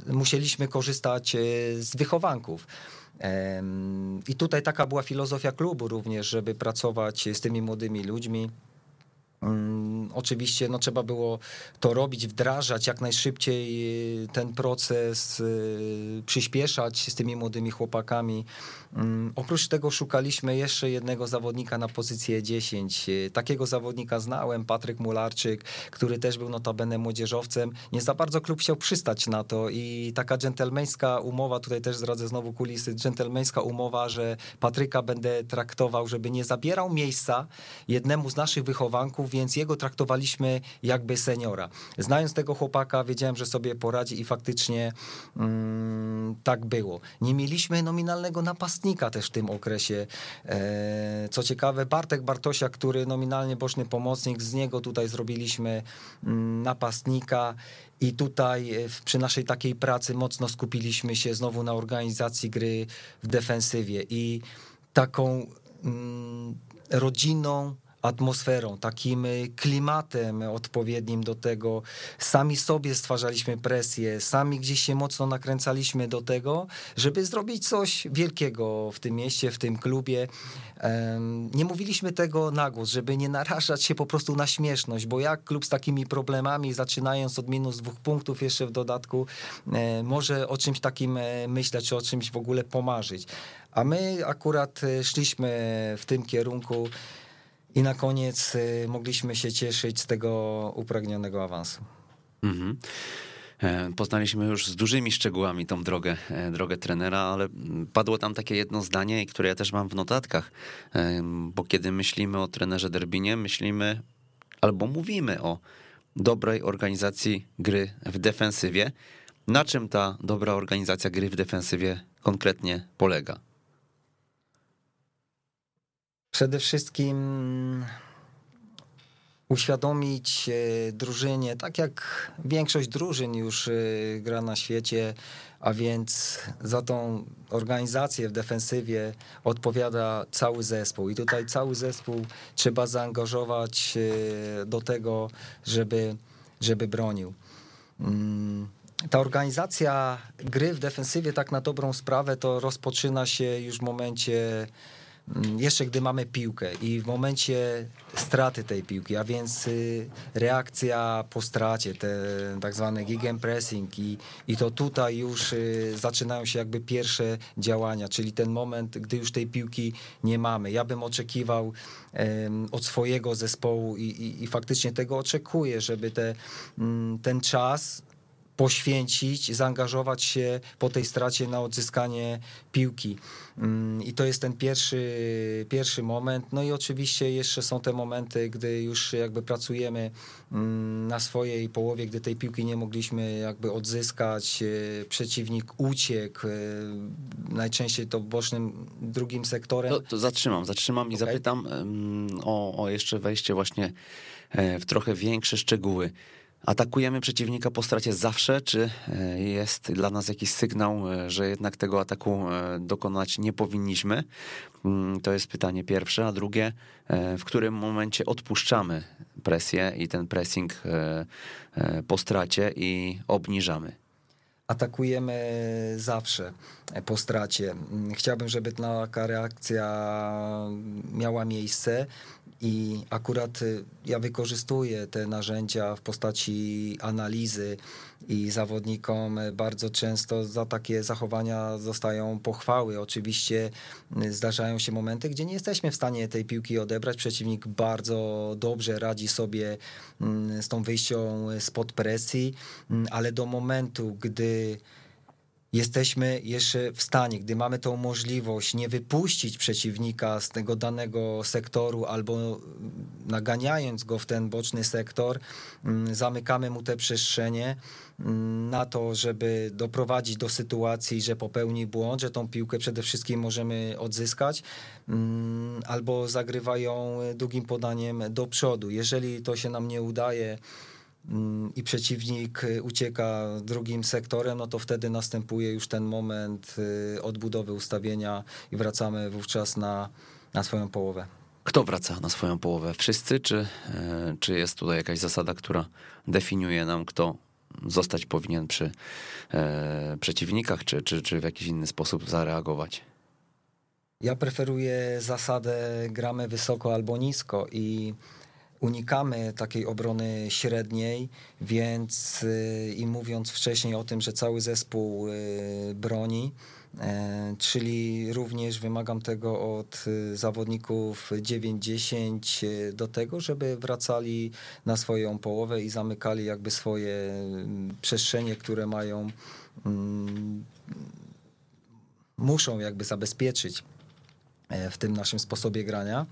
musieliśmy korzystać z wychowanków. I tutaj taka była filozofia klubu również, żeby pracować z tymi młodymi ludźmi. Mm, oczywiście no, trzeba było to robić, wdrażać jak najszybciej y, ten proces, y, przyspieszać z tymi młodymi chłopakami. Mm, oprócz tego szukaliśmy jeszcze jednego zawodnika na pozycję 10. Y, takiego zawodnika znałem, Patryk Mularczyk, który też był notabene młodzieżowcem. Nie za bardzo klub chciał przystać na to i taka dżentelmeńska umowa, tutaj też zdradzę znowu kulisy, dżentelmeńska umowa, że Patryka będę traktował, żeby nie zabierał miejsca jednemu z naszych wychowanków, więc jego traktowaliśmy jakby seniora. Znając tego chłopaka, wiedziałem, że sobie poradzi i faktycznie mm, tak było. Nie mieliśmy nominalnego napastnika też w tym okresie. E, co ciekawe, Bartek Bartosia, który nominalnie boczny pomocnik, z niego tutaj zrobiliśmy mm, napastnika. I tutaj e, przy naszej takiej pracy mocno skupiliśmy się znowu na organizacji gry w defensywie i taką mm, rodziną atmosferą, takim y, klimatem odpowiednim do tego. Sami sobie stwarzaliśmy presję, sami gdzieś się mocno nakręcaliśmy do tego, żeby zrobić coś wielkiego w tym mieście, w tym klubie. Nie mówiliśmy tego na głos, żeby nie narażać się po prostu na śmieszność, bo jak klub z takimi problemami, zaczynając od minus dwóch punktów jeszcze w dodatku, e, może o czymś takim e, myśleć, czy o czymś w ogóle pomarzyć. A my akurat e, szliśmy w tym kierunku. I na koniec y, mogliśmy się cieszyć z tego upragnionego awansu. Mhm. E, poznaliśmy już z dużymi szczegółami tą drogę, e, drogę trenera, ale padło tam takie jedno zdanie, które ja też mam w notatkach, e, bo kiedy myślimy o trenerze Derbinie, myślimy albo mówimy o dobrej organizacji gry w defensywie. Na czym ta dobra organizacja gry w defensywie konkretnie polega? Przede wszystkim uświadomić e, drużynie, tak jak większość drużyn już e, gra na świecie, a więc za tą organizację w defensywie odpowiada cały zespół. I tutaj cały zespół trzeba zaangażować e, do tego, żeby, żeby bronił. Mm, ta organizacja gry w defensywie, tak na dobrą sprawę, to rozpoczyna się już w momencie jeszcze gdy mamy piłkę i w momencie straty tej piłki, a więc y, reakcja po stracie, te tak zwane gegenpressing i, i to tutaj już y, zaczynają się jakby pierwsze działania, czyli ten moment, gdy już tej piłki nie mamy. Ja bym oczekiwał od swojego zespołu i, i, i faktycznie tego oczekuję, żeby te, mm, ten czas poświęcić, zaangażować się po tej stracie na odzyskanie piłki. Mm, I to jest ten pierwszy, pierwszy moment. No i oczywiście jeszcze są te momenty, gdy już jakby pracujemy mm, na swojej połowie, gdy tej piłki nie mogliśmy jakby odzyskać, e, przeciwnik uciekł, e, najczęściej to bocznym drugim sektorem. To, to zatrzymam, zatrzymam i okay. zapytam o, o jeszcze wejście właśnie e, w trochę większe szczegóły. Atakujemy przeciwnika po stracie zawsze, czy e, jest dla nas jakiś sygnał, e, że jednak tego ataku e, dokonać nie powinniśmy? Mm, to jest pytanie pierwsze. A drugie, w którym momencie odpuszczamy presję i ten pressing po stracie i obniżamy? atakujemy zawsze po stracie. Mm, chciałbym, żeby taka reakcja miała miejsce i akurat y, ja wykorzystuję te narzędzia w postaci analizy i zawodnikom bardzo często za takie zachowania zostają pochwały. Oczywiście y, zdarzają się momenty, gdzie nie jesteśmy w stanie tej piłki odebrać. Przeciwnik bardzo dobrze radzi sobie mm, z tą wyjścią spod presji, mm, ale do momentu, gdy jesteśmy jeszcze w stanie, gdy mamy tą możliwość, nie wypuścić przeciwnika z tego danego sektoru albo naganiając go w ten boczny sektor, mm, zamykamy mu te przestrzenie mm, na to, żeby doprowadzić do sytuacji, że popełni błąd, że tą piłkę przede wszystkim możemy odzyskać, mm, albo zagrywają długim podaniem do przodu. Jeżeli to się nam nie udaje, Mm, i przeciwnik y, ucieka drugim sektorem, no to wtedy następuje już ten moment y, odbudowy ustawienia i wracamy wówczas na, na swoją połowę. Kto wraca na swoją połowę? Wszyscy, czy, e, czy jest tutaj jakaś zasada, która definiuje nam, kto zostać powinien przy e, przeciwnikach, czy, czy, czy w jakiś inny sposób zareagować? Ja preferuję zasadę gramy wysoko albo nisko i unikamy takiej obrony średniej, więc y, i mówiąc wcześniej o tym, że cały zespół y, broni, e, czyli również wymagam tego od y, zawodników 9-10 do tego, żeby wracali na swoją połowę i zamykali jakby swoje przestrzenie, które mają mm, muszą jakby zabezpieczyć e, w tym naszym sposobie grania.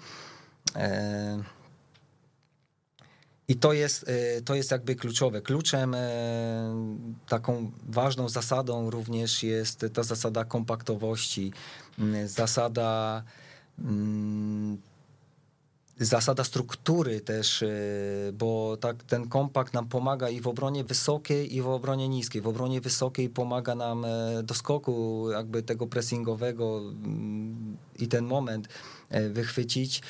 E, i to jest, y, to jest jakby kluczowe. Kluczem, y, taką ważną zasadą również jest ta zasada kompaktowości, y, zasada mm, zasada struktury też, bo tak ten kompakt nam pomaga i w obronie wysokiej, i w obronie niskiej. W obronie wysokiej pomaga nam do skoku jakby tego pressingowego mm, i ten moment wychwycić.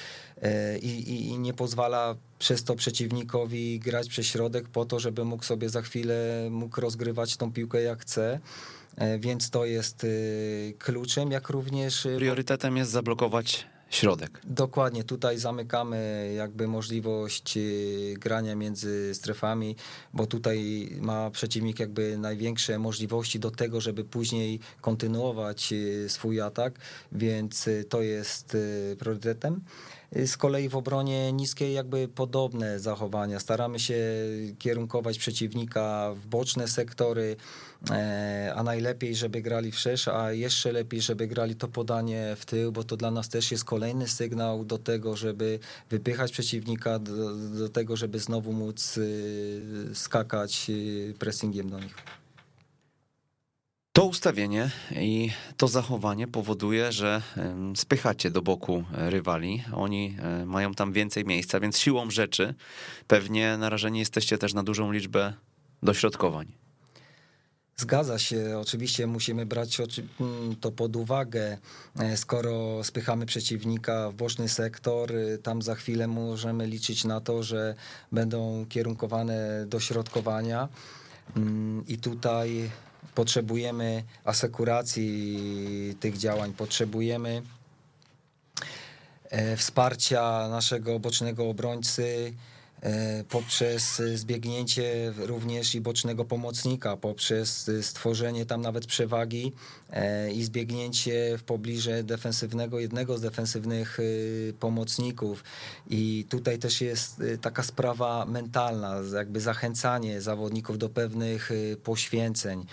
E, i, i, nie pozwala przez to przeciwnikowi grać przez środek po to, żeby mógł sobie za chwilę mógł rozgrywać tą piłkę jak chce. E, więc to jest y, kluczem, jak również. Priorytetem jest zablokować środek. Dokładnie, tutaj zamykamy jakby możliwość grania między strefami, bo tutaj ma przeciwnik jakby największe możliwości do tego, żeby później kontynuować swój atak, więc to jest priorytetem. Z kolei w obronie niskiej jakby podobne zachowania. Staramy się kierunkować przeciwnika w boczne sektory, e, a najlepiej, żeby grali wszerz, a jeszcze lepiej, żeby grali to podanie w tył, bo to dla nas też jest kolejny sygnał do tego, żeby wypychać przeciwnika, do, do tego, żeby znowu móc y, skakać y, pressingiem do nich. To ustawienie i to zachowanie powoduje, że spychacie do boku rywali. Oni e, mają tam więcej miejsca, więc siłą rzeczy pewnie narażeni jesteście też na dużą liczbę dośrodkowań. Zgadza się, oczywiście musimy brać mm, to pod uwagę. E, skoro spychamy przeciwnika w boczny sektor, y, tam za chwilę możemy liczyć na to, że będą kierunkowane dośrodkowania. Mm, I tutaj potrzebujemy asekuracji tych działań, potrzebujemy e, wsparcia naszego bocznego obrońcy, e, poprzez zbiegnięcie również i bocznego pomocnika, poprzez stworzenie tam nawet przewagi. e, i zbiegnięcie w pobliżu defensywnego, jednego z defensywnych pomocników. I tutaj też jest taka sprawa mentalna, jakby zachęcanie zawodników do pewnych poświęceń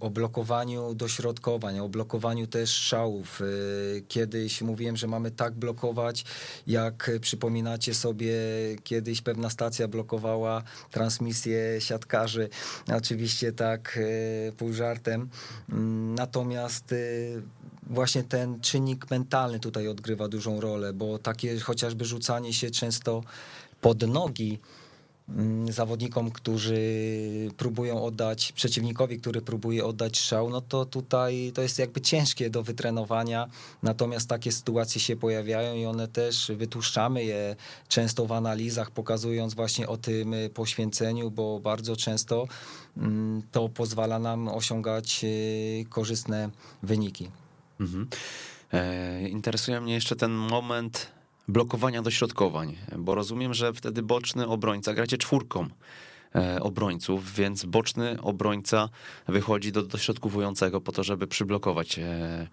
o blokowaniu dośrodkowań, o blokowaniu też szałów. Y, kiedyś mówiłem, że mamy tak blokować, jak przypominacie sobie, kiedyś pewna stacja blokowała transmisję siatkarzy. Oczywiście tak y, pół żartem. Mm, natomiast y, właśnie ten czynnik mentalny tutaj odgrywa dużą rolę, bo takie chociażby rzucanie się często pod nogi, zawodnikom, którzy próbują oddać, przeciwnikowi, który próbuje oddać strzał, no to tutaj to jest jakby ciężkie do wytrenowania, natomiast takie sytuacje się pojawiają i one też wytłuszczamy je często w analizach, pokazując właśnie o tym poświęceniu, bo bardzo często mm, to pozwala nam osiągać y, korzystne wyniki. Mhm. E, interesuje mnie jeszcze ten moment blokowania dośrodkowań, bo rozumiem, że wtedy boczny obrońca, gracie czwórką e, obrońców, więc boczny obrońca wychodzi do dośrodkowującego po to, żeby przyblokować e,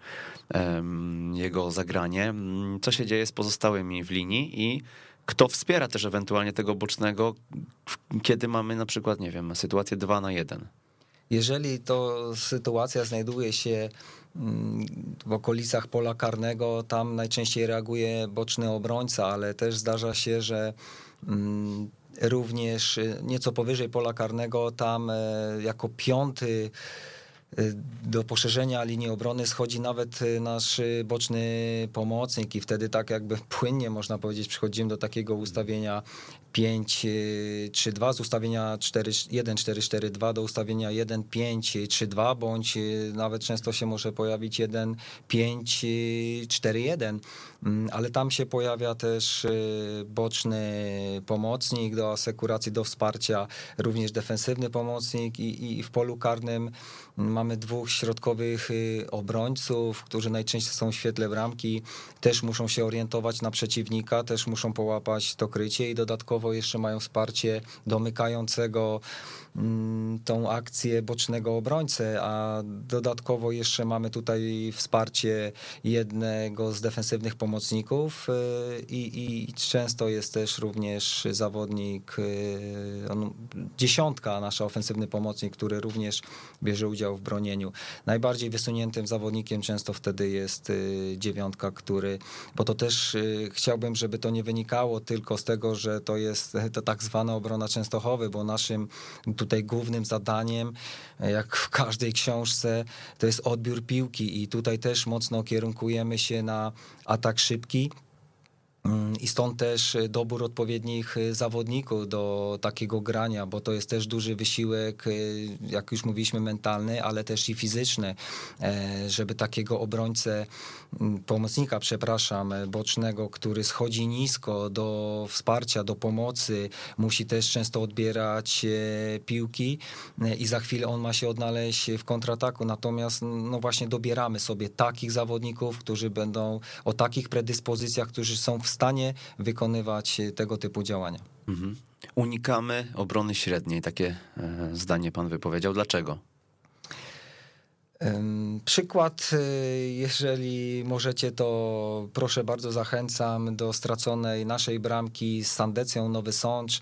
jego zagranie. Co się dzieje z pozostałymi w linii i kto wspiera też ewentualnie tego bocznego, kiedy mamy na przykład, nie wiem, sytuację 2 na 1? Jeżeli to sytuacja znajduje się mm, w okolicach pola karnego, tam najczęściej reaguje boczny obrońca, ale też zdarza się, że mm, również nieco powyżej pola karnego, tam e, jako piąty Y, do poszerzenia linii obrony schodzi nawet y, nasz boczny pomocnik i wtedy tak jakby (laughs) płynnie można powiedzieć przechodzimy do takiego ustawienia 5-3-2 z ustawienia 1-4-4-2 do ustawienia 1-5-3-2 bądź nawet często się może pojawić 1-5-4-1 mm, ale tam się pojawia też boczny pomocnik do asekuracji, do wsparcia, również defensywny pomocnik i, i w polu karnym Mamy dwóch środkowych y, obrońców, którzy najczęściej są w świetle bramki, też muszą się orientować na przeciwnika, też muszą połapać to krycie i dodatkowo jeszcze mają wsparcie domykającego tą akcję bocznego obrońcę, a dodatkowo jeszcze mamy tutaj wsparcie jednego z defensywnych pomocników y, i, i często jest też również zawodnik, y, on, dziesiątka, nasz ofensywny pomocnik, który również bierze udział w bronieniu. Najbardziej wysuniętym zawodnikiem często wtedy jest y, dziewiątka, który, bo to też chciałbym, żeby to nie wynikało tylko z tego, że to jest to tak zwana obrona Częstochowy, bo naszym tutaj głównym zadaniem, jak w każdej książce, to jest odbiór piłki i tutaj też mocno kierunkujemy się na atak szybki I stąd też e, dobór odpowiednich e, zawodników do takiego grania, bo to jest też duży wysiłek, e, jak już mówiliśmy, mentalny, ale też i fizyczny, żeby takiego obrońcę, mm, pomocnika, przepraszam, bocznego, który schodzi nisko do wsparcia, do pomocy, musi też często odbierać piłki i za chwilę on ma się odnaleźć w kontrataku. Natomiast no właśnie dobieramy sobie takich zawodników, którzy będą o takich predyspozycjach, którzy są w stanie wykonywać tego typu działania. Mhm. Unikamy obrony średniej, takie e, zdanie pan wypowiedział. Dlaczego? Przykład, e, jeżeli możecie, to proszę bardzo zachęcam do straconej naszej bramki z Sandecją Nowy Sącz,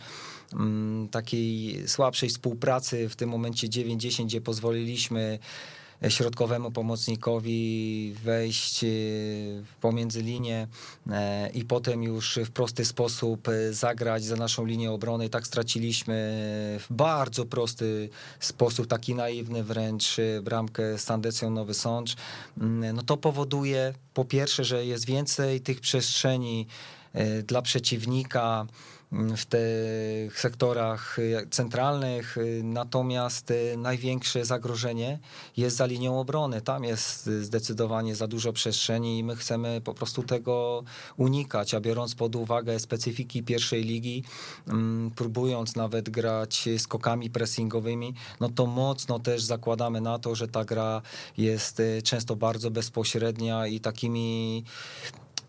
takiej słabszej współpracy w tym momencie 9-10, gdzie pozwoliliśmy środkowemu pomocnikowi wejść e, pomiędzy linię e, i potem już w prosty sposób e, zagrać za naszą linię obrony. Tak straciliśmy w bardzo prosty sposób, taki naiwny wręcz, bramkę z Sandecją Nowy Sącz. Mm, no to powoduje po pierwsze, że jest więcej tych przestrzeni dla przeciwnika, w tych sektorach y, centralnych, y, natomiast y, największe zagrożenie jest za linią obrony. Tam jest zdecydowanie za dużo przestrzeni i my chcemy po prostu tego unikać, a biorąc pod uwagę specyfiki pierwszej ligi, mm, próbując nawet grać skokami pressingowymi, no to mocno też zakładamy na to, że ta gra jest często bardzo bezpośrednia i takimi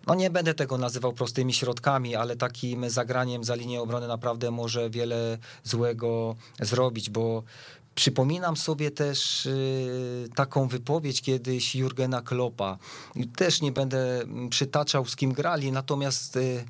no nie będę tego nazywał prostymi środkami, ale takim zagraniem za linię obrony naprawdę może wiele złego zrobić, bo Przypominam sobie też y, taką wypowiedź kiedyś Jurgena Kloppa. Też nie będę przytaczał z kim grali, natomiast y,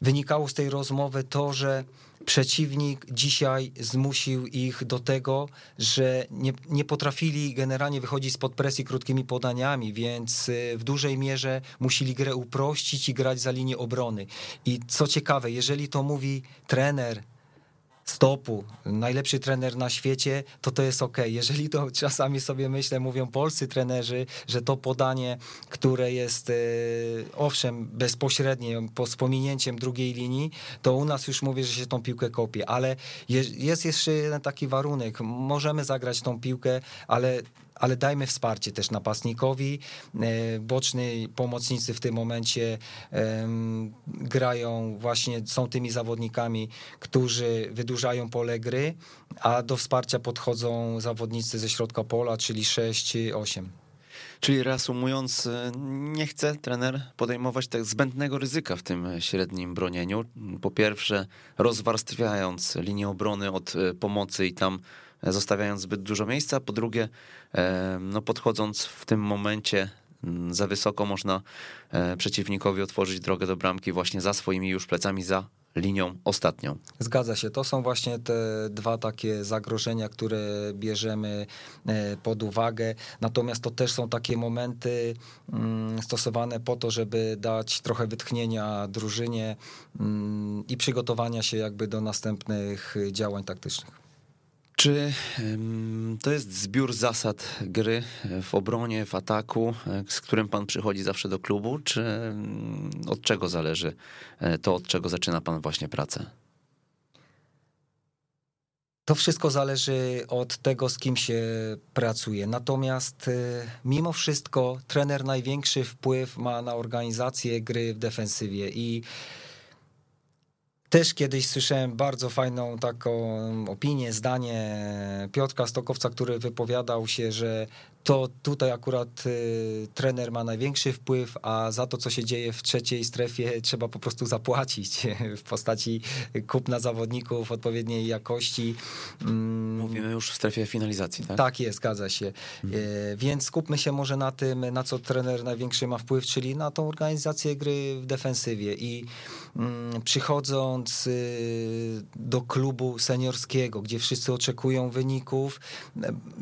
wynikało z tej rozmowy to, że przeciwnik dzisiaj zmusił ich do tego, że nie, nie potrafili generalnie wychodzić spod presji krótkimi podaniami, więc y, w dużej mierze musieli grę uprościć i grać za linię obrony. I co ciekawe, jeżeli to mówi trener, stopu, najlepszy trener na świecie, to to jest ok. Jeżeli to (laughs) czasami sobie myślę, mówią polscy trenerzy, że to podanie, które jest e, owszem bezpośrednie, po, z pominięciem drugiej linii, to u nas już mówię, że się tą piłkę kopie, ale jest jeszcze jeden taki warunek. Możemy zagrać tą piłkę, ale ale dajmy wsparcie też napastnikowi. E, boczni pomocnicy w tym momencie grają właśnie, są tymi zawodnikami, którzy wydłużają pole gry, a do wsparcia podchodzą zawodnicy ze środka pola, czyli 6-8. Czyli reasumując, e, nie chce trener podejmować tak zbędnego ryzyka w tym średnim bronieniu. Po pierwsze, rozwarstwiając linię obrony od e, pomocy i tam zostawiając zbyt dużo miejsca. Po drugie, e, no podchodząc w tym momencie mm, za wysoko, można e, przeciwnikowi otworzyć drogę do bramki właśnie za swoimi już plecami, za linią ostatnią. Zgadza się. To są właśnie te dwa takie zagrożenia, które bierzemy e, pod uwagę. Natomiast to też są takie momenty mm, stosowane po to, żeby dać trochę wytchnienia drużynie mm, i przygotowania się jakby do następnych działań taktycznych. Czy to jest zbiór zasad gry w obronie, w ataku, z którym pan przychodzi zawsze do klubu, czy od czego zależy e, to, od czego zaczyna pan właśnie pracę? To wszystko zależy od tego, z kim się pracuje. Natomiast e, mimo wszystko trener największy wpływ ma na organizację gry w defensywie i też kiedyś słyszałem bardzo fajną taką opinię, zdanie Piotra Stokowca, który wypowiadał się, że to tutaj akurat y, trener ma największy wpływ, a za to, co się dzieje w trzeciej strefie, trzeba po prostu zapłacić (laughs) w postaci kupna zawodników odpowiedniej jakości. Mm. Mówimy już w strefie finalizacji, tak? Tak jest, zgadza się. Hmm. Więc skupmy się może na tym, na co trener największy ma wpływ, czyli na tą organizację gry w defensywie. I przychodząc y, do klubu seniorskiego, gdzie wszyscy oczekują wyników,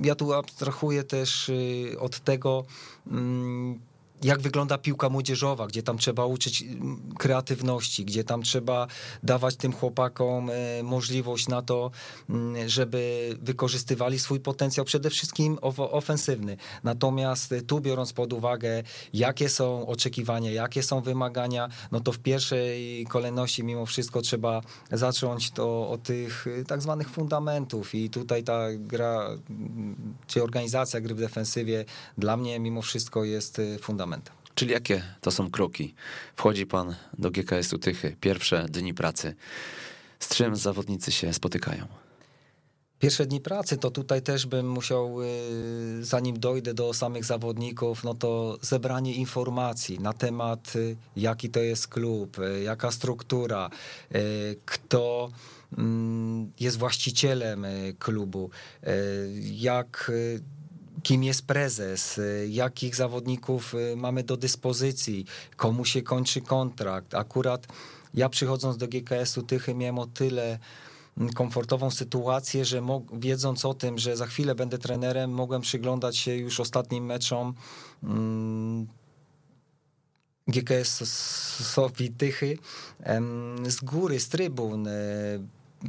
ja tu abstrahuję też od tego, mm, jak wygląda piłka młodzieżowa, gdzie tam trzeba uczyć mm, kreatywności, gdzie tam trzeba dawać tym chłopakom e, możliwość na to, mm, żeby wykorzystywali swój potencjał przede wszystkim ofensywny. Natomiast tu biorąc pod uwagę, jakie są oczekiwania, jakie są wymagania, no to w pierwszej kolejności mimo wszystko trzeba zacząć to od tych e, tak zwanych fundamentów i tutaj ta gra, czy organizacja gry w defensywie dla mnie mimo wszystko jest e, fundamentem. Czyli jakie to są kroki? Wchodzi pan do GKS-u Tychy, pierwsze dni pracy. Z czym zawodnicy się spotykają? Pierwsze dni pracy to tutaj też bym musiał, y, zanim dojdę do samych zawodników, no to zebranie informacji na temat, y, jaki to jest klub, y, jaka struktura, kto mm, jest właścicielem klubu, jak kim jest prezes, y, jakich zawodników y, mamy do dyspozycji, komu się kończy kontrakt. Akurat ja przychodząc do GKS-u Tychy miałem o tyle mm, komfortową sytuację, że wiedząc o tym, że za chwilę będę trenerem, mogłem przyglądać się już ostatnim meczom mm, GKS Sofii Tychy z góry, z trybun. Y,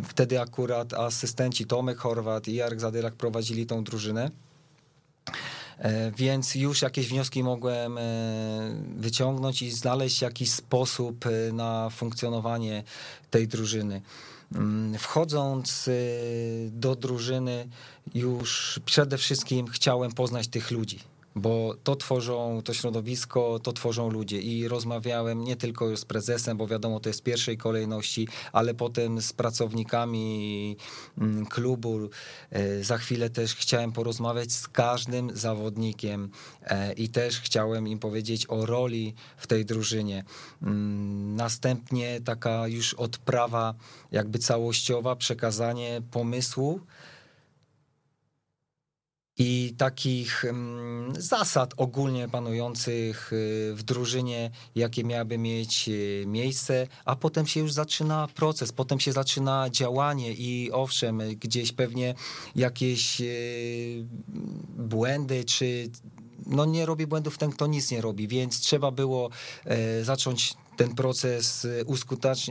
wtedy akurat asystenci Tomek Horwat i Jarek Zadylak prowadzili tą drużynę. E, więc już jakieś wnioski mogłem e, wyciągnąć i znaleźć jakiś sposób e, na funkcjonowanie tej drużyny. Mm, wchodząc do drużyny, już przede wszystkim chciałem poznać tych ludzi bo to tworzą, to środowisko, to tworzą ludzie i rozmawiałem nie tylko już z prezesem, bo wiadomo, to jest pierwszej kolejności, ale potem z pracownikami mm, klubu. E, za chwilę też chciałem porozmawiać z każdym zawodnikiem e, i też chciałem im powiedzieć o roli w tej drużynie. Mm, następnie taka już odprawa jakby całościowa, przekazanie pomysłu, i takich zasad ogólnie panujących y, w drużynie, jakie miałyby mieć y, miejsce, a potem się już zaczyna proces, potem się zaczyna działanie i owszem, gdzieś pewnie jakieś y, błędy czy no nie robi błędów ten, kto nic nie robi, więc trzeba było e, zacząć ten proces y,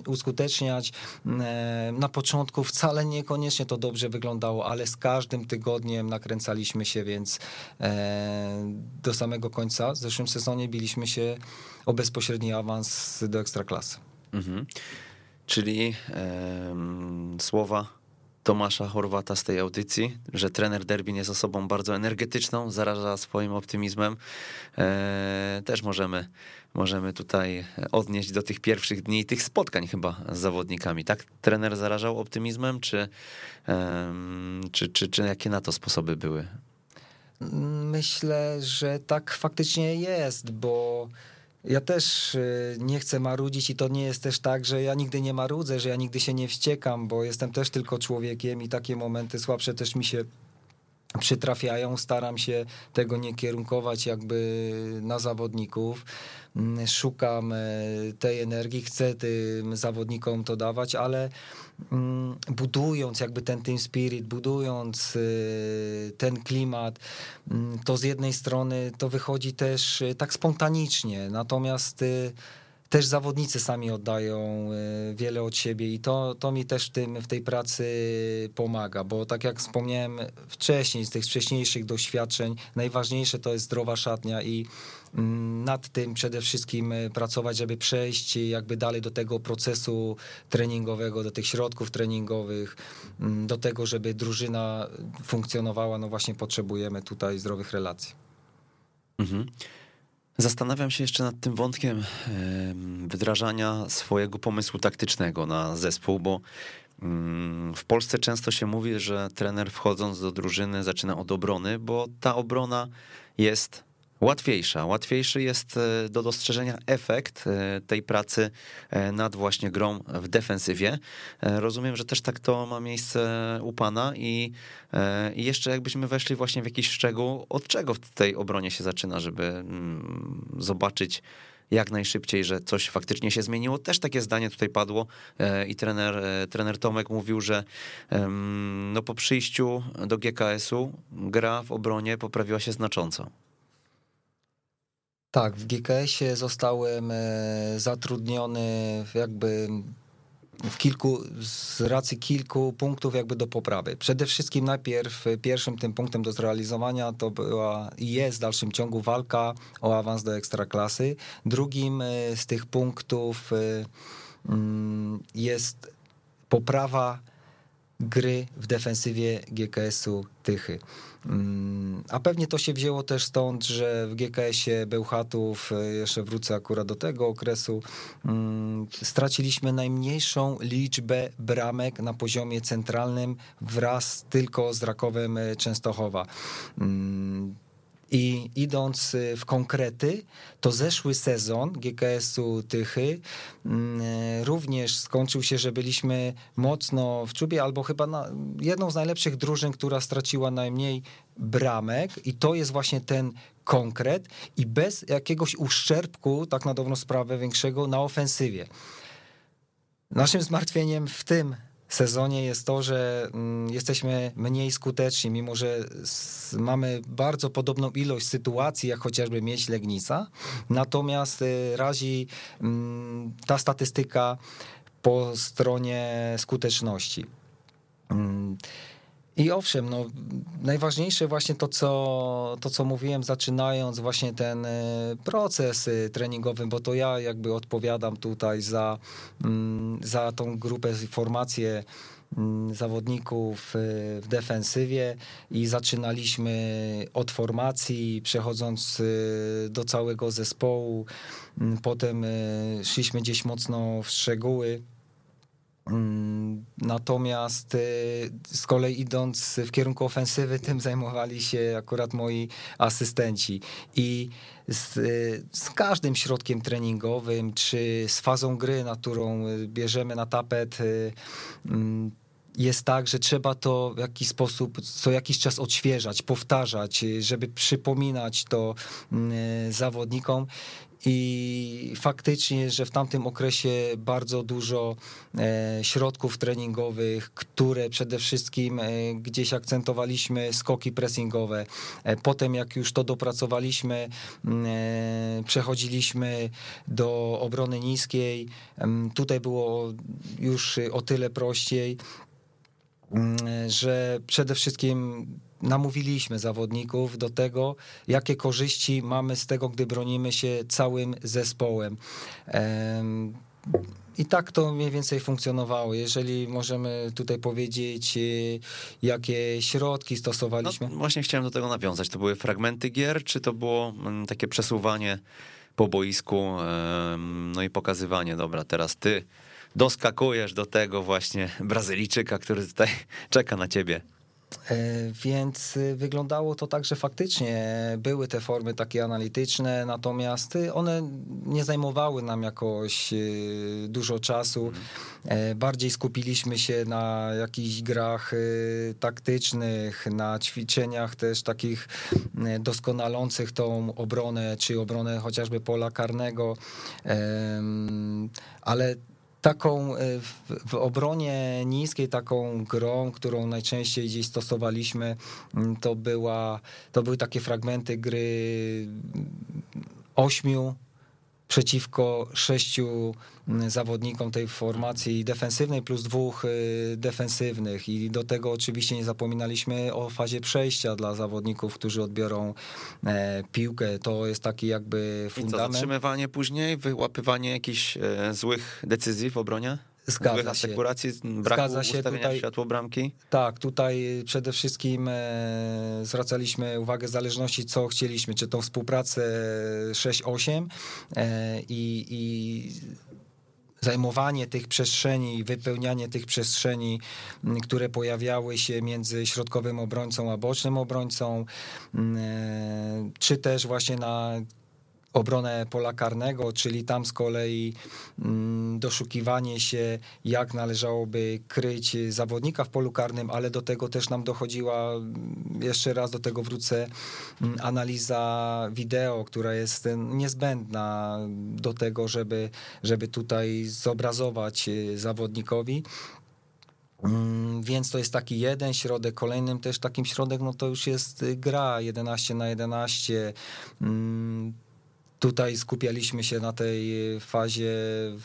uskuteczniać. E, na początku wcale niekoniecznie to dobrze wyglądało, ale z każdym tygodniem nakręcaliśmy się, więc e, do samego końca w zeszłym sezonie biliśmy się o bezpośredni awans do ekstraklasy. Mhm. Czyli słowa Tomasza Chorwata z tej audycji, że trener Derbin jest osobą bardzo energetyczną, zaraża swoim optymizmem. E, też możemy, możemy tutaj odnieść do tych pierwszych dni, tych spotkań chyba z zawodnikami. Tak trener zarażał optymizmem, czy, czy, czy, czy jakie na to sposoby były? Myślę, że tak faktycznie jest, bo ja też y, nie chcę marudzić i to nie jest też tak, że ja nigdy nie marudzę, że ja nigdy się nie wściekam, bo jestem też tylko człowiekiem i takie momenty słabsze też mi się przytrafiają. Staram się tego nie kierunkować jakby na zawodników. Mm, szukam e, tej energii, chcę tym zawodnikom to dawać, ale mm, budując jakby ten team spirit, budując e, ten klimat, mm, to z jednej strony to wychodzi też e, tak spontanicznie, natomiast też zawodnicy sami oddają wiele od siebie i to, to mi też w, tym, w tej pracy pomaga, bo tak jak wspomniałem wcześniej, z tych wcześniejszych doświadczeń, najważniejsze to jest zdrowa szatnia i nad tym przede wszystkim e, pracować, żeby przejść jakby dalej do tego procesu treningowego, do tych środków treningowych, mm, do tego, żeby drużyna funkcjonowała, no właśnie potrzebujemy tutaj zdrowych relacji. Mhm. Zastanawiam się jeszcze nad tym wątkiem wdrażania swojego pomysłu taktycznego na zespół, bo mm, w Polsce często się mówi, że trener wchodząc do drużyny zaczyna od obrony, bo ta obrona jest łatwiejsza. Łatwiejszy jest e, do dostrzeżenia efekt e, tej pracy e, nad właśnie grą w defensywie. Rozumiem, że też tak to ma miejsce u pana i, jeszcze jakbyśmy weszli właśnie w jakiś szczegół, od czego w tej obronie się zaczyna, żeby mm, zobaczyć jak najszybciej, że coś faktycznie się zmieniło. Też takie zdanie tutaj padło i trener, trener Tomek mówił, że no po przyjściu do GKS-u gra w obronie poprawiła się znacząco. Tak, w GKS-ie zostałem e, zatrudniony jakby w kilku, z racji kilku punktów jakby do poprawy. Przede wszystkim najpierw pierwszym tym punktem do zrealizowania to była i jest w dalszym ciągu walka o awans do ekstraklasy. Drugim e, z tych punktów e, mm, jest poprawa gry w defensywie GKS-u Tychy. Mm, a pewnie to się wzięło też stąd, że w GKS-ie Bełchatów, e, jeszcze wrócę akurat do tego okresu, mm, straciliśmy najmniejszą liczbę bramek na poziomie centralnym wraz tylko z Rakowem e, Częstochowa. I idąc y, w konkrety, to zeszły sezon GKS-u Tychy mm, y, również skończył się, że byliśmy mocno w czubie, albo chyba na, jedną z najlepszych drużyn, która straciła najmniej bramek i to jest właśnie ten konkret i bez jakiegoś uszczerbku, tak na dobrą sprawę większego, na ofensywie. Naszym zmartwieniem w tym sezonie jest to, że mm, jesteśmy mniej skuteczni, mimo że mamy bardzo podobną ilość sytuacji, jak chociażby mieć Legnica. Natomiast y, razi mm, ta statystyka po stronie skuteczności. I owszem, no, najważniejsze właśnie to co, to, co mówiłem, zaczynając właśnie ten e, proces e, treningowy, bo to ja jakby odpowiadam tutaj za, mm, za tą grupę, formację mm, zawodników w defensywie i zaczynaliśmy od formacji, przechodząc do całego zespołu. Mm, potem szliśmy gdzieś mocno w szczegóły. Mm, natomiast z kolei idąc w kierunku ofensywy, (laughs) tym zajmowali się akurat moi asystenci. I z, z, każdym środkiem treningowym, czy z fazą gry, na którą bierzemy na tapet, mm, jest tak, że trzeba to w jakiś sposób co jakiś czas odświeżać, powtarzać, żeby przypominać to mm, zawodnikom. I faktycznie, że w tamtym okresie bardzo dużo e, środków treningowych, które przede wszystkim e, gdzieś akcentowaliśmy skoki pressingowe. E, potem, jak już to dopracowaliśmy, przechodziliśmy do obrony niskiej. Tutaj było już o tyle prościej, że przede wszystkim namówiliśmy zawodników do tego, jakie korzyści mamy z tego, gdy bronimy się całym zespołem. I tak to mniej więcej funkcjonowało. Jeżeli możemy tutaj powiedzieć, y, jakie środki stosowaliśmy. No, właśnie chciałem do tego nawiązać. To były fragmenty gier, czy to było mm, takie przesuwanie po boisku, no i pokazywanie, dobra, teraz ty doskakujesz do tego właśnie Brazylijczyka, który tutaj (laughs) czeka na ciebie. E, więc y, wyglądało to tak, że faktycznie były te formy takie analityczne, natomiast y, one nie zajmowały nam jakoś y, dużo czasu. Mhm. E, bardziej skupiliśmy się na jakichś grach taktycznych, na ćwiczeniach też takich doskonalących tą obronę, czy obronę chociażby pola karnego. Ale taką e, w, obronie niskiej, taką grą, którą najczęściej gdzieś stosowaliśmy, mm, to, była, to były takie fragmenty gry ośmiu przeciwko sześciu mm, zawodnikom tej formacji defensywnej plus dwóch y, defensywnych i do tego oczywiście nie zapominaliśmy o fazie przejścia dla zawodników, którzy odbiorą e, piłkę. To jest taki jakby fundament. I co, zatrzymywanie później, wyłapywanie jakichś e, złych decyzji w obronie? Zgadza się. Asekuracji, braku Zgadza się tutaj, światło bramki? Tak, tutaj przede wszystkim e, zwracaliśmy uwagę w zależności co chcieliśmy, czy tą współpracę 6-8 e, i, i zajmowanie tych przestrzeni, wypełnianie tych przestrzeni, które pojawiały się między środkowym obrońcą a bocznym obrońcą, e, czy też właśnie na obronę pola karnego, czyli tam z kolei mm, doszukiwanie się, jak należałoby kryć zawodnika w polu karnym, ale do tego też nam dochodziła, mm, jeszcze raz do tego wrócę, mm, analiza wideo, która jest niezbędna do tego, żeby, żeby tutaj zobrazować y, zawodnikowi. Więc to jest taki jeden środek. Kolejnym też takim środek, no to już jest gra 11 na 11 Tutaj skupialiśmy się na tej fazie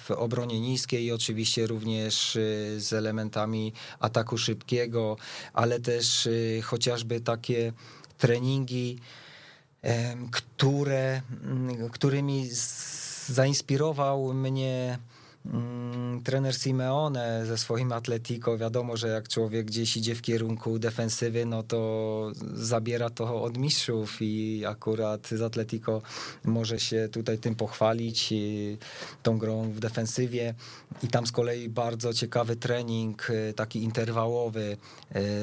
w obronie niskiej oczywiście również y, z elementami ataku szybkiego, ale też y, chociażby takie treningi, które, mm, którymi zainspirował mnie trener Simeone ze swoim Atletico, wiadomo, że jak człowiek gdzieś idzie w kierunku defensywy, no to zabiera to od mistrzów i akurat z Atletico może się tutaj tym pochwalić, tą grą w defensywie. I tam z kolei bardzo ciekawy trening, y, taki interwałowy y,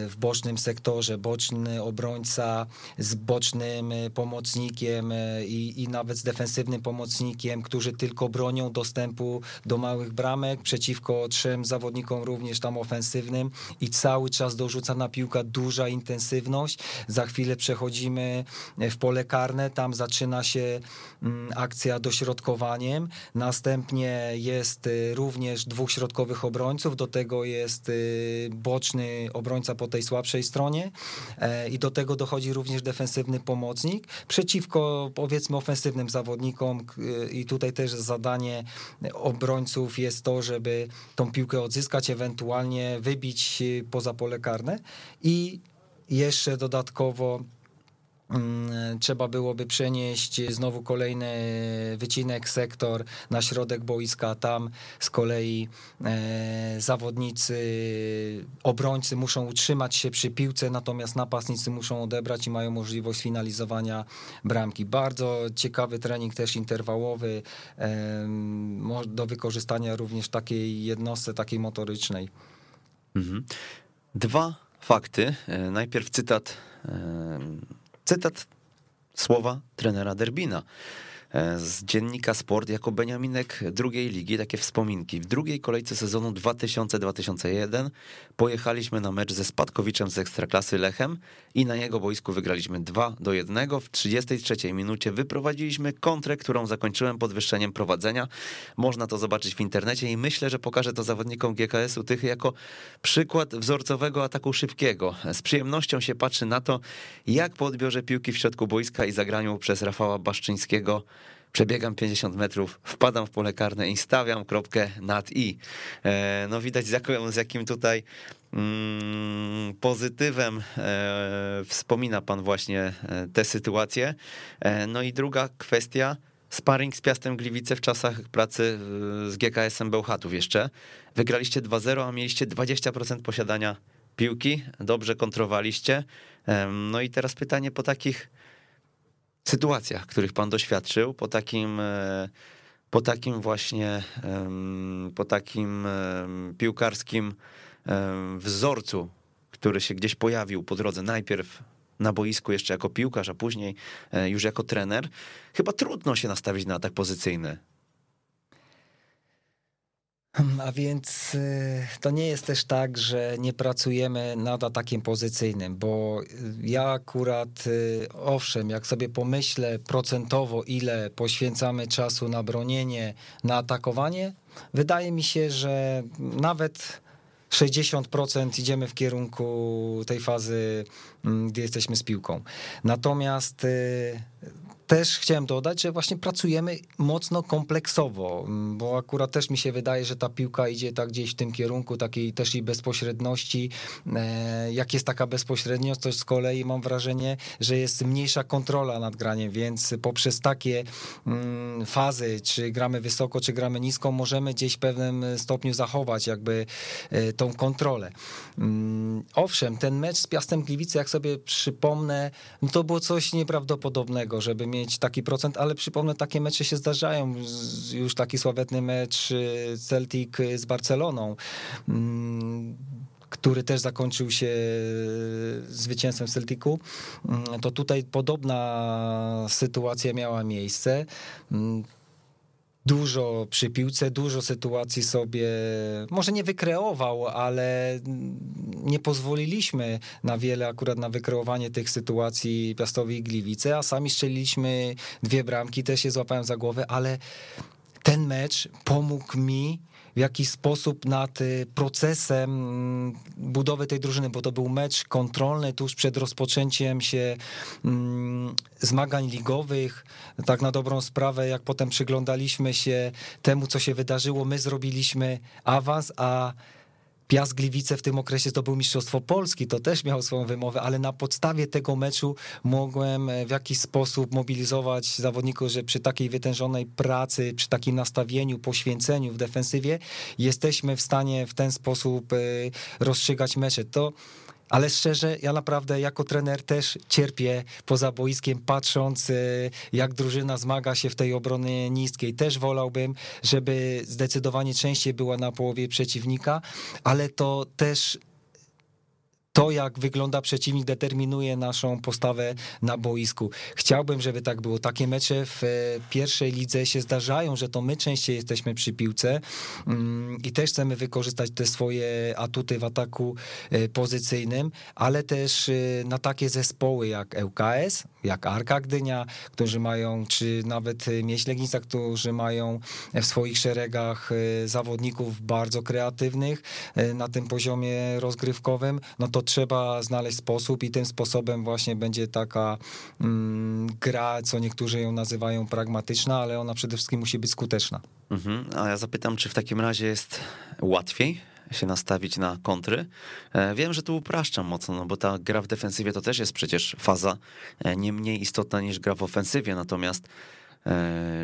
w bocznym sektorze, boczny obrońca z bocznym y, pomocnikiem i, i nawet z defensywnym pomocnikiem, którzy tylko bronią dostępu do małych bramek przeciwko trzem zawodnikom również tam ofensywnym i cały czas dorzucana piłka, duża intensywność. Za chwilę przechodzimy w pole karne, tam zaczyna się mm, akcja dośrodkowaniem, następnie jest y, również dwóch środkowych obrońców, do tego jest y, boczny obrońca po tej słabszej stronie e, i do tego dochodzi również defensywny pomocnik przeciwko powiedzmy ofensywnym zawodnikom i tutaj też zadanie obrońców jest to, żeby tą piłkę odzyskać, ewentualnie wybić poza pole karne. I jeszcze dodatkowo trzeba byłoby przenieść znowu kolejny wycinek, sektor na środek boiska. Tam z kolei e, zawodnicy, obrońcy muszą utrzymać się przy piłce, natomiast napastnicy muszą odebrać i mają możliwość finalizowania bramki. Bardzo ciekawy trening też interwałowy do wykorzystania również takiej jednostce, takiej motorycznej. Mhm. Dwa fakty. E, najpierw cytat Cytat słowa trenera Derbina. E, z dziennika Sport jako Beniaminek drugiej ligi, takie wspominki. W drugiej kolejce sezonu 2000-2001 pojechaliśmy na mecz ze Spadkowiczem z Ekstraklasy Lechem i na jego boisku wygraliśmy 2 do 1. W 33 minucie wyprowadziliśmy kontrę, którą zakończyłem podwyższeniem prowadzenia. Można to zobaczyć w internecie i myślę, że pokażę to zawodnikom GKS-u Tychy jako przykład wzorcowego ataku szybkiego. Z przyjemnością się patrzy na to, jak po odbiorze piłki w środku boiska i zagraniu przez Rafała Baszczyńskiego przebiegam 50 metrów, wpadam w pole karne i stawiam kropkę nad i. E, no widać z jakim, tutaj mm, pozytywem e, wspomina pan właśnie e, tę sytuację. No i druga kwestia, sparring z Piastem Gliwice w czasach pracy z GKS-em Bełchatów jeszcze. Wygraliście 2-0, a mieliście 20% posiadania piłki, dobrze kontrowaliście. No i teraz pytanie po takich sytuacjach, których pan doświadczył, po takim, e, po takim właśnie, po takim piłkarskim wzorcu, który się gdzieś pojawił po drodze, najpierw na boisku jeszcze jako piłkarz, a później e, już jako trener, chyba trudno się nastawić na atak pozycyjny. A więc y, to nie jest też tak, że nie pracujemy nad atakiem pozycyjnym, bo ja akurat, y, owszem, jak sobie pomyślę procentowo, ile poświęcamy czasu na bronienie, na atakowanie, wydaje mi się, że nawet 60% idziemy w kierunku tej fazy, mm, gdy jesteśmy z piłką. Natomiast y, też chciałem dodać, że właśnie pracujemy mocno kompleksowo, mm, bo akurat też mi się wydaje, że ta piłka idzie tak gdzieś w tym kierunku takiej też i bezpośredności. E, jak jest taka bezpośredniość, to z kolei mam wrażenie, że jest mniejsza kontrola nad graniem, więc poprzez takie mm, fazy, czy gramy wysoko, czy gramy nisko, możemy gdzieś w pewnym stopniu zachować jakby e, tą kontrolę. Mm, owszem, ten mecz z Piastem Gliwice, jak sobie przypomnę, no to było coś nieprawdopodobnego, żeby mieć mieć taki procent, ale przypomnę, takie mecze się zdarzają. Już taki sławetny mecz y, Celtic z Barceloną mm, który też zakończył się zwycięstwem Celticu, mm, to tutaj podobna sytuacja miała miejsce. Dużo przy piłce, dużo sytuacji sobie może nie wykreował, ale nie pozwoliliśmy na wiele akurat na wykreowanie tych sytuacji Piastowi i Gliwice, a sami strzeliliśmy dwie bramki, też się złapałem za głowę, ale ten mecz pomógł mi w jakiś sposób nad y, procesem mm, budowy tej drużyny, bo to był mecz kontrolny tuż przed rozpoczęciem się mm, zmagań ligowych. Tak na dobrą sprawę, jak potem przyglądaliśmy się temu, co się wydarzyło, my zrobiliśmy awans, a Piast Gliwice w tym okresie zdobył Mistrzostwo Polski, to też miał swoją wymowę, ale na podstawie tego meczu mogłem e, w jakiś sposób mobilizować zawodników, że przy takiej wytężonej pracy, przy takim nastawieniu, poświęceniu w defensywie jesteśmy w stanie w ten sposób e, rozstrzygać mecze. To ale szczerze, ja naprawdę jako trener też cierpię poza boiskiem, patrząc y, jak drużyna zmaga się w tej obronie niskiej. Też wolałbym, żeby zdecydowanie częściej była na połowie przeciwnika, ale to też to, jak wygląda przeciwnik, determinuje naszą postawę na boisku. Chciałbym, żeby tak było. Takie mecze w e, pierwszej lidze się zdarzają, że to my częściej jesteśmy przy piłce mm, i też chcemy wykorzystać te swoje atuty w ataku e, pozycyjnym, ale też e, na takie zespoły jak ŁKS, jak Arka Gdynia, którzy mają, czy nawet Mieś Legnica, którzy mają w swoich szeregach zawodników bardzo kreatywnych na tym poziomie rozgrywkowym, no to trzeba znaleźć sposób i tym sposobem właśnie będzie taka mm, gra, co niektórzy ją nazywają pragmatyczna, ale ona przede wszystkim musi być skuteczna. Mhm. A ja zapytam, czy w takim razie jest łatwiej się nastawić na kontry. E, wiem, że tu upraszczam mocno, no bo ta gra w defensywie to też jest przecież faza e, nie mniej istotna niż gra w ofensywie, natomiast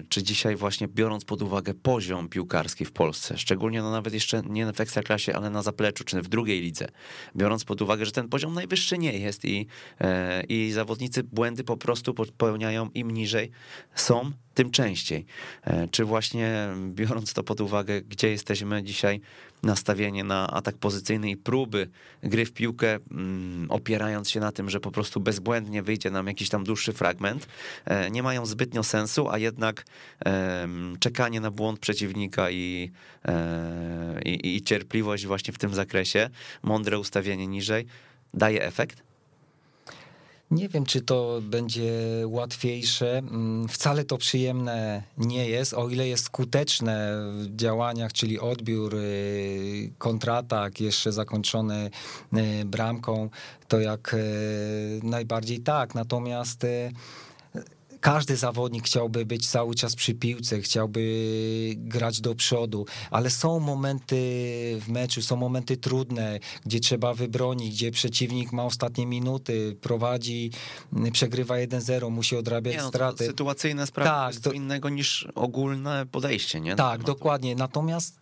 czy dzisiaj właśnie biorąc pod uwagę poziom piłkarski w Polsce, szczególnie no nawet jeszcze nie w ekstraklasie, ale na zapleczu, czy w drugiej lidze, biorąc pod uwagę, że ten poziom najwyższy nie jest i, e, i zawodnicy błędy po prostu popełniają im niżej są, tym częściej. E, czy właśnie biorąc to pod uwagę, gdzie jesteśmy dzisiaj, nastawienie na atak pozycyjny i próby gry w piłkę, mm, opierając się na tym, że po prostu bezbłędnie wyjdzie nam jakiś tam dłuższy fragment, e, nie mają zbytnio sensu, a jednak czekanie na błąd przeciwnika i, e, i, i cierpliwość właśnie w tym zakresie, mądre ustawienie niżej, daje efekt? Nie wiem, czy to będzie łatwiejsze. Mm, wcale to przyjemne nie jest, o ile jest skuteczne w działaniach, czyli odbiór, y, kontratak, jeszcze zakończony y, bramką, to jak y, najbardziej tak. Natomiast każdy zawodnik chciałby być cały czas przy piłce, chciałby grać do przodu, ale są momenty w meczu, są momenty trudne, gdzie trzeba wybronić, gdzie przeciwnik ma ostatnie minuty, prowadzi, przegrywa 1-0, musi odrabiać nie, no, straty. Sytuacyjne sprawy tak, to innego niż ogólne podejście, nie? Tak, dokładnie. Natomiast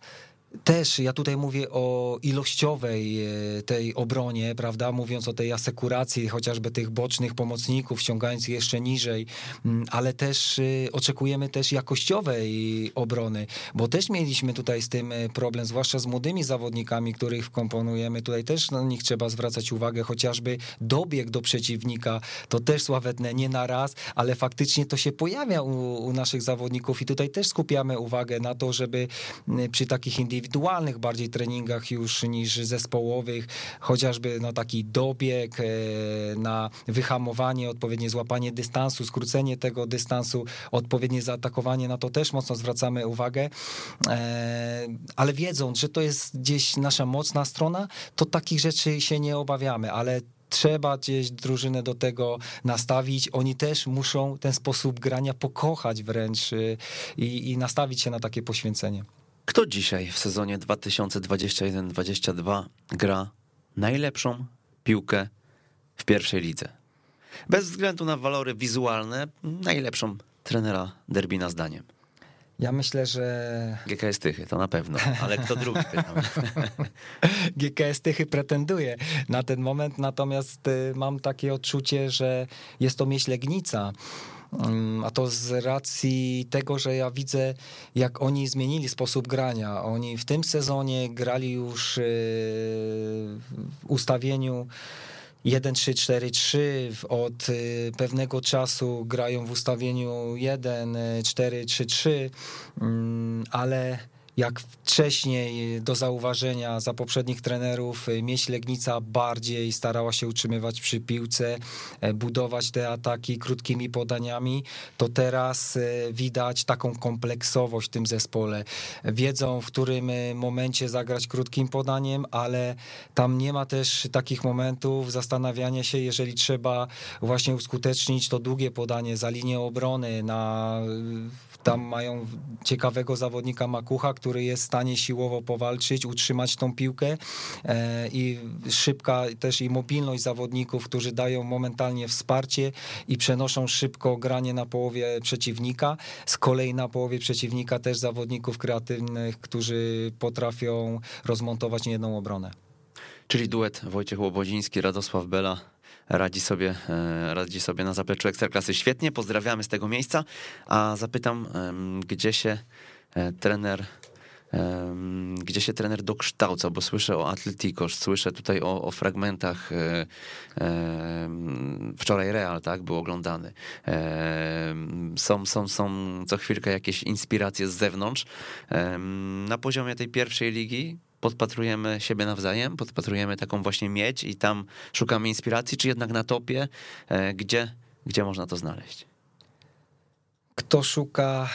też ja tutaj mówię o ilościowej e, tej obronie, prawda, mówiąc o tej asekuracji, chociażby tych bocznych pomocników, ściągając jeszcze niżej, mm, ale też e, oczekujemy też jakościowej obrony, bo też mieliśmy tutaj z tym e, problem, zwłaszcza z młodymi zawodnikami, których wkomponujemy, tutaj też na nich trzeba zwracać uwagę, chociażby dobieg do przeciwnika, to też sławetne nie na raz, ale faktycznie to się pojawia u, u naszych zawodników i tutaj też skupiamy uwagę na to, żeby przy takich indywidualnych indywidualnych bardziej treningach już niż zespołowych, chociażby no, taki dobieg e, na wyhamowanie, odpowiednie złapanie dystansu, skrócenie tego dystansu, odpowiednie zaatakowanie, na to też mocno zwracamy uwagę, e, ale wiedząc, że to jest gdzieś nasza mocna strona, to takich rzeczy się nie obawiamy, ale trzeba gdzieś drużynę do tego nastawić. Oni też muszą ten sposób grania pokochać wręcz y, i, i nastawić się na takie poświęcenie. Kto dzisiaj w sezonie 2021-2022 gra najlepszą piłkę w pierwszej lidze? Bez względu na walory wizualne, najlepszą trenera Derbina zdaniem. Ja myślę, że. GKS Tychy, to na pewno, ale kto drugi? (laughs) GKS (laughs) Tychy pretenduje na ten moment, natomiast y, mam takie odczucie, że jest to myśl Legnica. Mm, a to z racji tego, że ja widzę, jak oni zmienili sposób grania. Oni w tym sezonie grali już y, w ustawieniu 1-3-4-3 od y, pewnego czasu grają w ustawieniu 1-4-3-3, mm, ale jak wcześniej do zauważenia za poprzednich trenerów y, Mieś Legnica bardziej starała się utrzymywać przy piłce, e, budować te ataki krótkimi podaniami, to teraz e, widać taką kompleksowość w tym zespole. Wiedzą, w którym momencie zagrać krótkim podaniem, ale tam nie ma też takich momentów zastanawiania się, jeżeli trzeba właśnie uskutecznić to długie podanie za linię obrony na tam mają ciekawego zawodnika Makucha, który jest w stanie siłowo powalczyć, utrzymać tą piłkę e, i szybka też i mobilność zawodników, którzy dają momentalnie wsparcie i przenoszą szybko granie na połowie przeciwnika. Z kolei na połowie przeciwnika też zawodników kreatywnych, którzy potrafią rozmontować niejedną obronę. Czyli duet Wojciech Łobodziński, Radosław Bela radzi sobie, e, radzi sobie na zapleczu Ekstraklasy świetnie. Pozdrawiamy z tego miejsca, a zapytam, gdzie się e, trener gdzie się trener dokształca, bo słyszę o Atletico, słyszę tutaj o, o fragmentach e, wczoraj Real, tak, był oglądany. Są, są, są co chwilkę jakieś inspiracje z zewnątrz. Na poziomie tej pierwszej ligi podpatrujemy siebie nawzajem, podpatrujemy taką właśnie miedź i tam szukamy inspiracji, czy jednak na topie, e, gdzie, gdzie można to znaleźć? Kto szuka,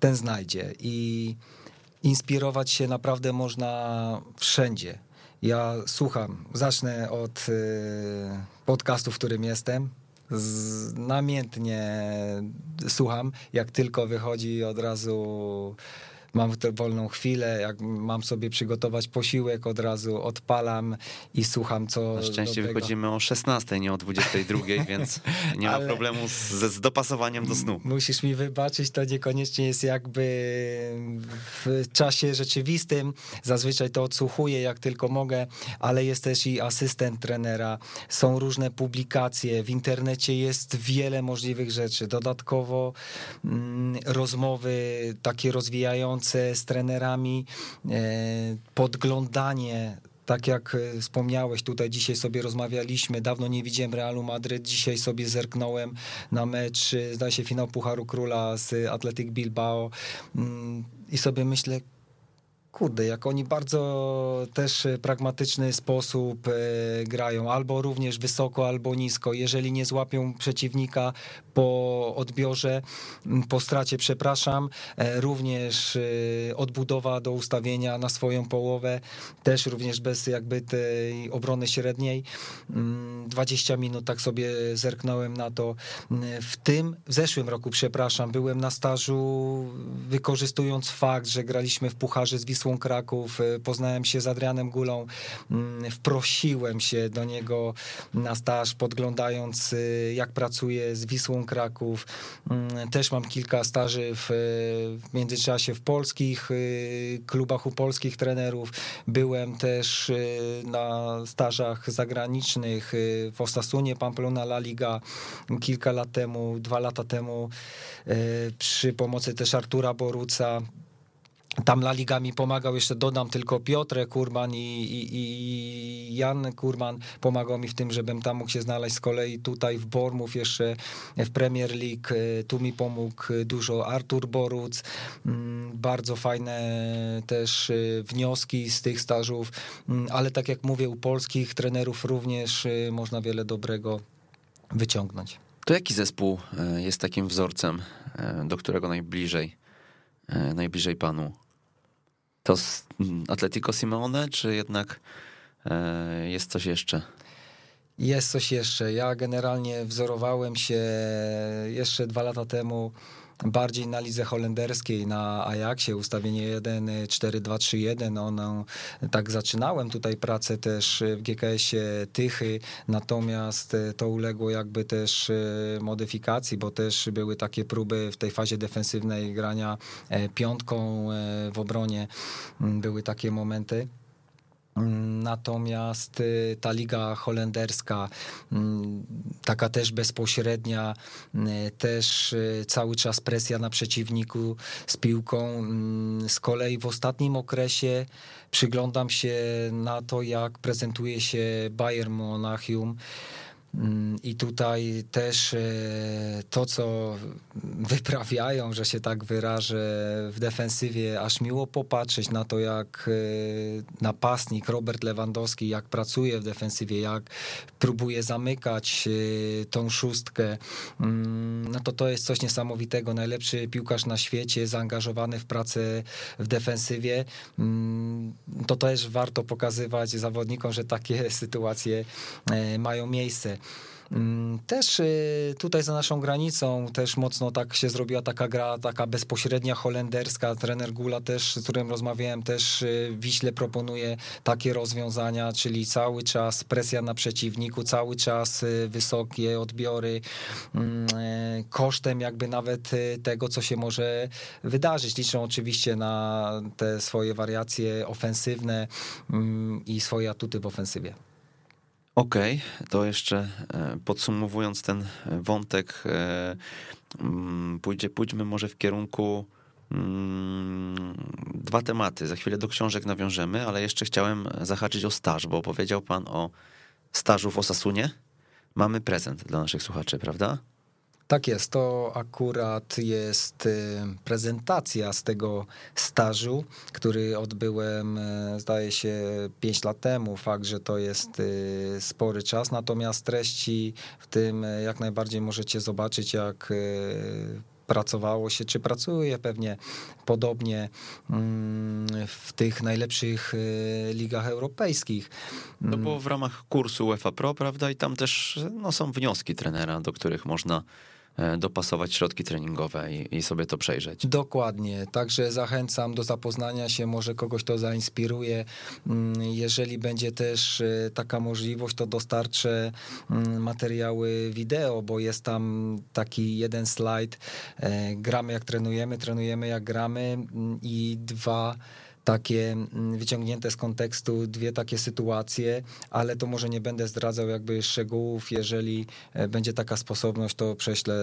ten znajdzie i inspirować się naprawdę można wszędzie. Ja słucham, zacznę od e, podcastu, w którym jestem. Namiętnie słucham, jak tylko wychodzi od razu mam tę wolną chwilę, jak mam sobie przygotować posiłek, od razu odpalam i słucham, co. Na szczęście wychodzimy o 16, nie o 22, (laughs) więc nie ma problemu z, z dopasowaniem do snu. Musisz mi wybaczyć, to niekoniecznie jest jakby w czasie rzeczywistym. Zazwyczaj to odsłuchuję jak tylko mogę, ale jest też i asystent trenera. Są różne publikacje. W internecie jest wiele możliwych rzeczy. Dodatkowo mm, rozmowy takie rozwijające z trenerami, e, podglądanie tak jak e, wspomniałeś, tutaj dzisiaj sobie rozmawialiśmy, dawno nie widziałem Realu Madryt, dzisiaj sobie zerknąłem na mecz, e, zdaje się finał Pucharu Króla z Athletic Bilbao mm, i sobie myślę, kurde, jak oni bardzo też e, pragmatyczny sposób e, grają, albo również wysoko, albo nisko. Jeżeli nie złapią przeciwnika po odbiorze, po stracie, przepraszam, e, również odbudowa do ustawienia na swoją połowę, też również bez jakby tej obrony średniej. Mm, 20 minut tak sobie zerknąłem na to. Mm, W tym, w zeszłym roku, przepraszam, byłem na stażu, wykorzystując fakt, że graliśmy w Pucharze z Wisłą Kraków, e, poznałem się z Adrianem Gulą, mm, wprosiłem się do niego na staż, podglądając e, jak pracuje z Wisłą Kraków. Mm, Też mam kilka staży w, w międzyczasie w polskich klubach u polskich trenerów. Byłem też na stażach zagranicznych w Osasunie, Pamplona, La Liga kilka lat temu, dwa lata temu przy pomocy też Artura Boruca. Tam La Liga mi pomagał, jeszcze dodam tylko Piotrek Kurman i, i, i Jan Kurman pomagał mi w tym, żebym tam mógł się znaleźć. Z kolei tutaj w Bormów jeszcze w Premier League, e, tu mi pomógł dużo Artur Boruc. Mm, Bardzo fajne też e, wnioski z tych stażów, Mm, ale tak jak mówię, u polskich trenerów również e, można wiele dobrego wyciągnąć. To jaki zespół e, jest takim wzorcem, e, do którego najbliżej, e, najbliżej panu? To s- mm, Atletico Simeone, czy jednak e, jest coś jeszcze? Jest coś jeszcze. Ja generalnie wzorowałem się jeszcze dwa lata temu bardziej na lidze holenderskiej, na Ajaxie, ustawienie 1, 4, 2, 3, 1. Ono, tak zaczynałem tutaj pracę też w GKS-ie Tychy, natomiast to uległo jakby też e, modyfikacji, bo też były takie próby w tej fazie defensywnej grania e, piątką e, w obronie. Mm, Były takie momenty. Natomiast y, ta liga holenderska, mm, taka też bezpośrednia, y, też y, cały czas presja na przeciwniku z piłką. Mm, Z kolei w ostatnim okresie przyglądam się na to, jak prezentuje się Bayern Monachium. Mm, I tutaj też e, to, co wyprawiają, że się tak wyrażę, w defensywie, aż miło popatrzeć na to, jak e, napastnik Robert Lewandowski, jak pracuje w defensywie, jak próbuje zamykać e, tą szóstkę. Mm, No to to jest coś niesamowitego. Najlepszy piłkarz na świecie, zaangażowany w pracę w defensywie. Mm, To też warto pokazywać zawodnikom, że takie sytuacje mają miejsce. Mm, Też y, tutaj za naszą granicą też mocno tak się zrobiła taka gra, taka bezpośrednia holenderska. Trener Gula też, z którym rozmawiałem, też y, Wiśle proponuje takie rozwiązania, czyli cały czas presja na przeciwniku, cały czas y, wysokie odbiory, mm, e, kosztem jakby nawet tego, co się może wydarzyć. Liczą oczywiście na te swoje wariacje ofensywne mm, i swoje atuty w ofensywie. Okej, to jeszcze e, podsumowując ten wątek, e, mm, pójdzie, pójdźmy może w kierunku mm, dwa tematy. Za chwilę do książek nawiążemy, ale jeszcze chciałem zahaczyć o staż, bo opowiedział pan o stażu w Osasunie. Mamy prezent dla naszych słuchaczy, prawda? Tak jest, to akurat jest y, prezentacja z tego stażu, który odbyłem, y, zdaje się, 5 lat temu. Fakt, że to jest y, spory czas, natomiast treści w tym jak najbardziej możecie zobaczyć, jak pracowało się, czy pracuje pewnie podobnie mm, w tych najlepszych ligach europejskich. No bo w ramach kursu UEFA Pro, prawda, i tam też no, są wnioski trenera, do których można dopasować środki treningowe i, i sobie to przejrzeć. Dokładnie, także zachęcam do zapoznania się, może kogoś to zainspiruje. Mm, jeżeli będzie też e, taka możliwość, to dostarczę mm, materiały wideo, bo jest tam taki jeden slajd, e, gramy jak trenujemy, trenujemy jak gramy mm, i dwa takie mm, wyciągnięte z kontekstu dwie takie sytuacje, ale to może nie będę zdradzał jakby szczegółów. Jeżeli e, będzie taka sposobność, to prześlę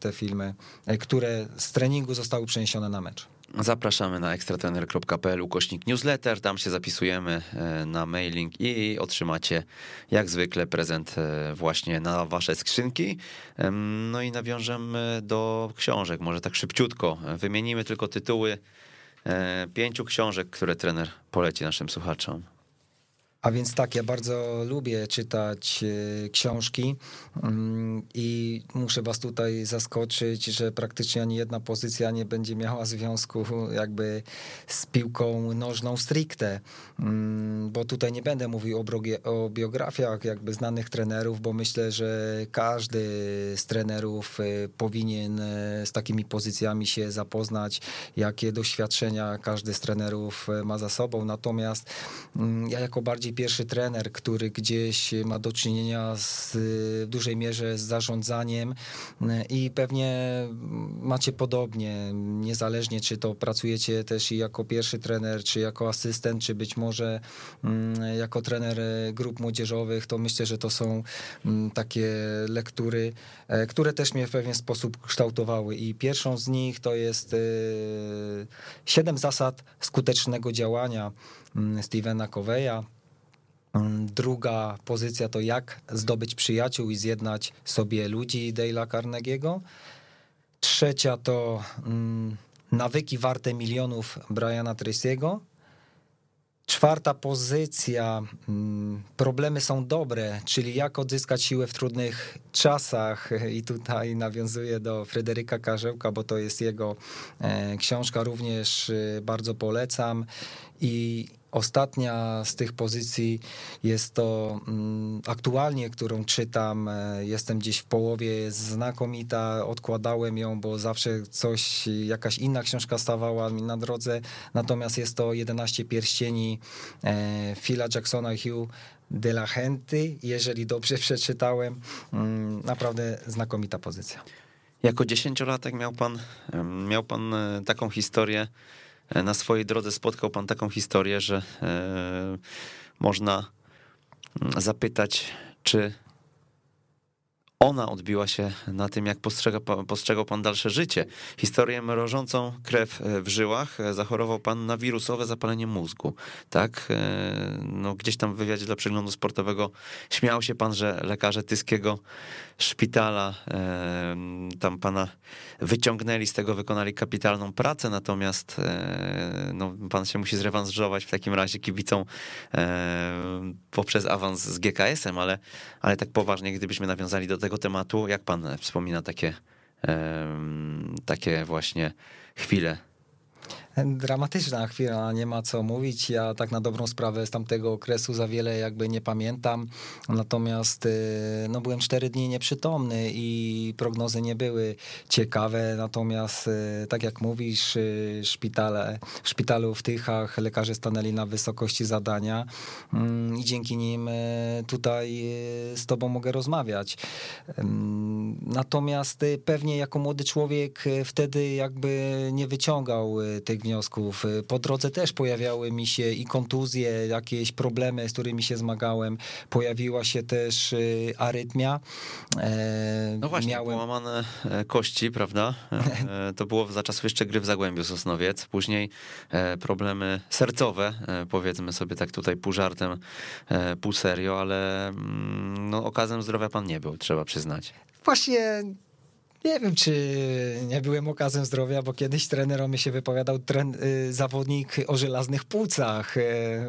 te filmy, e, które z treningu zostały przeniesione na mecz. Zapraszamy na ekstratener.pl ukośnik newsletter, tam się zapisujemy e, na mailing i otrzymacie jak zwykle prezent właśnie na wasze skrzynki. No i nawiążemy do książek, może tak szybciutko. Wymienimy tylko tytuły pięciu książek, które trener poleci naszym słuchaczom. A więc tak, ja bardzo lubię czytać e, książki mm, i muszę was tutaj zaskoczyć, że praktycznie ani jedna pozycja nie będzie miała związku jakby z piłką nożną stricte, mm, bo tutaj nie będę mówił o, biografiach jakby znanych trenerów, bo myślę, że każdy z trenerów e, powinien e, z takimi pozycjami się zapoznać, jakie doświadczenia każdy z trenerów ma za sobą. Natomiast mm, ja jako bardziej pierwszy trener, który gdzieś ma do czynienia z, w dużej mierze z zarządzaniem i pewnie macie podobnie, niezależnie czy to pracujecie też i jako pierwszy trener, czy jako asystent, czy być może mm, jako trener grup młodzieżowych, to myślę, że to są mm, takie lektury, e, które też mnie w pewien sposób kształtowały i pierwszą z nich to jest e, siedem zasad skutecznego działania mm, Stevena Coveya. Mm, druga pozycja to jak zdobyć przyjaciół i zjednać sobie ludzi Dale'a Carnegie'ego. Trzecia to mm, nawyki warte milionów Briana Tracy'ego. Czwarta pozycja, mm, problemy są dobre, czyli jak odzyskać siłę w trudnych czasach. I tutaj nawiązuję do Fryderyka Karzełka, bo to jest jego e, książka, również e, bardzo polecam. I Ostatnia z tych pozycji jest to mm, aktualnie, którą czytam. E, jestem gdzieś w połowie, jest znakomita. Odkładałem ją, bo zawsze coś, jakaś inna książka stawała mi na drodze. Natomiast jest to 11 pierścieni e, Phila Jacksona Hugh de la Henty, jeżeli dobrze (laughs) przeczytałem. Mm, naprawdę znakomita pozycja. Jako dziesięciolatek miał pan, miał pan e, taką historię, na swojej drodze spotkał pan taką historię, że e, można mm, zapytać, czy ona odbiła się na tym, jak postrzega, postrzegał pan dalsze życie. Historię mrożącą krew e, w żyłach zachorował pan na wirusowe zapalenie mózgu. Tak? No, gdzieś tam w wywiadzie dla przeglądu sportowego śmiał się pan, że lekarze tyskiego szpitala. Tam pana wyciągnęli z tego, wykonali kapitalną pracę, natomiast no, pan się musi zrewanżować w takim razie kibicą poprzez awans z GKS-em, ale, ale tak poważnie, gdybyśmy nawiązali do tego tematu, jak pan wspomina takie, takie właśnie chwile Dramatyczna chwila, nie ma co mówić. Ja tak na dobrą sprawę z tamtego okresu za wiele jakby nie pamiętam. Natomiast y, no, byłem cztery dni nieprzytomny i prognozy nie były ciekawe. Natomiast y, tak jak mówisz, y, szpitale, w szpitalu w Tychach lekarze stanęli na wysokości zadania mm, i dzięki nim tutaj z tobą mogę rozmawiać. Natomiast pewnie jako młody człowiek wtedy jakby nie wyciągał tych wniosków. Po drodze też pojawiały mi się i kontuzje, jakieś problemy, z którymi się zmagałem. Pojawiła się też y, arytmia. E, no właśnie, Miałem... połamane e, kości, prawda? (laughs) E, to było za czasów jeszcze gry w Zagłębiu Sosnowiec. Później problemy sercowe, powiedzmy sobie tak tutaj pół żartem, pół serio, ale mm, no, okazem zdrowia pan nie był, trzeba przyznać. Właśnie nie wiem, czy nie byłem okazem zdrowia, bo kiedyś trener o mnie się wypowiadał tren, y, zawodnik o żelaznych płucach. Y,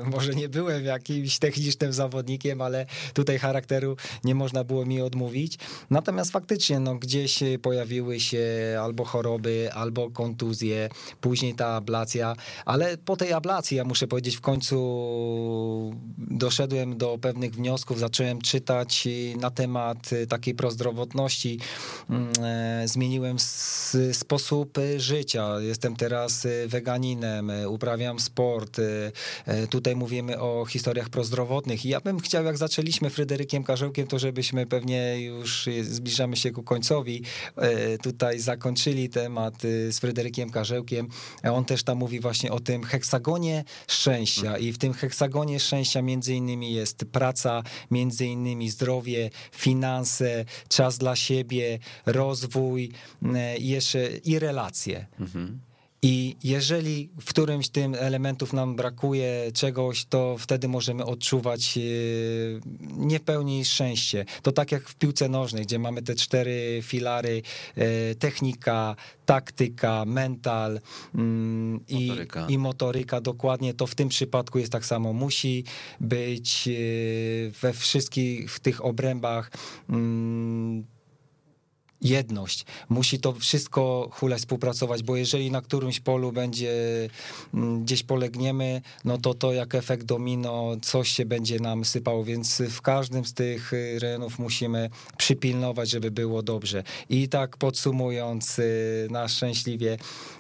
może nie byłem jakimś technicznym zawodnikiem, ale tutaj charakteru nie można było mi odmówić. Natomiast faktycznie no, gdzieś pojawiły się albo choroby, albo kontuzje, później ta ablacja, ale po tej ablacji, ja muszę powiedzieć, w końcu doszedłem do pewnych wniosków, zacząłem czytać na temat takiej prozdrowotności, mm, zmieniłem sposób życia. Jestem teraz weganinem, uprawiam sport. Tutaj mówimy o historiach prozdrowotnych i ja bym chciał, jak zaczęliśmy Fryderykiem Karzełkiem, to żebyśmy pewnie już zbliżamy się ku końcowi, tutaj zakończyli temat z Fryderykiem Karzełkiem. On też tam mówi właśnie o tym heksagonie szczęścia i w tym heksagonie szczęścia między innymi jest praca, między innymi zdrowie, finanse, czas dla siebie, rozwój e, i jeszcze i relacje. Mhm. I jeżeli w którymś tym elementów nam brakuje czegoś, to wtedy możemy odczuwać e, niepełni szczęście. To tak jak w piłce nożnej, gdzie mamy te cztery filary: e, technika, taktyka, mental mm, i, motoryka. i motoryka. Dokładnie to w tym przypadku jest tak samo. Musi być we wszystkich tych obrębach mm, jedność. Musi to wszystko hule współpracować, bo jeżeli na którymś polu będzie mm, gdzieś polegniemy, no to to jak efekt domino, coś się będzie nam sypało, więc w każdym z tych y, rejonów musimy przypilnować, żeby było dobrze. I tak podsumując y, na szczęśliwie,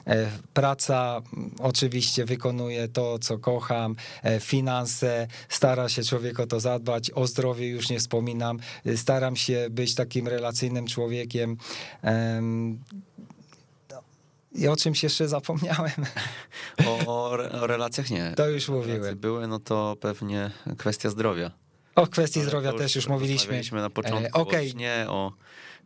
e, praca mm, oczywiście wykonuje to, co kocham, e, finanse, stara się człowiek o to zadbać, o zdrowie już nie wspominam, y, staram się być takim relacyjnym człowiekiem, i o czymś jeszcze zapomniałem. O, o, relacjach nie. To już mówiłem. były, no to pewnie kwestia zdrowia. O kwestii zdrowia też już mówiliśmy. na początku. E, okay. nie, o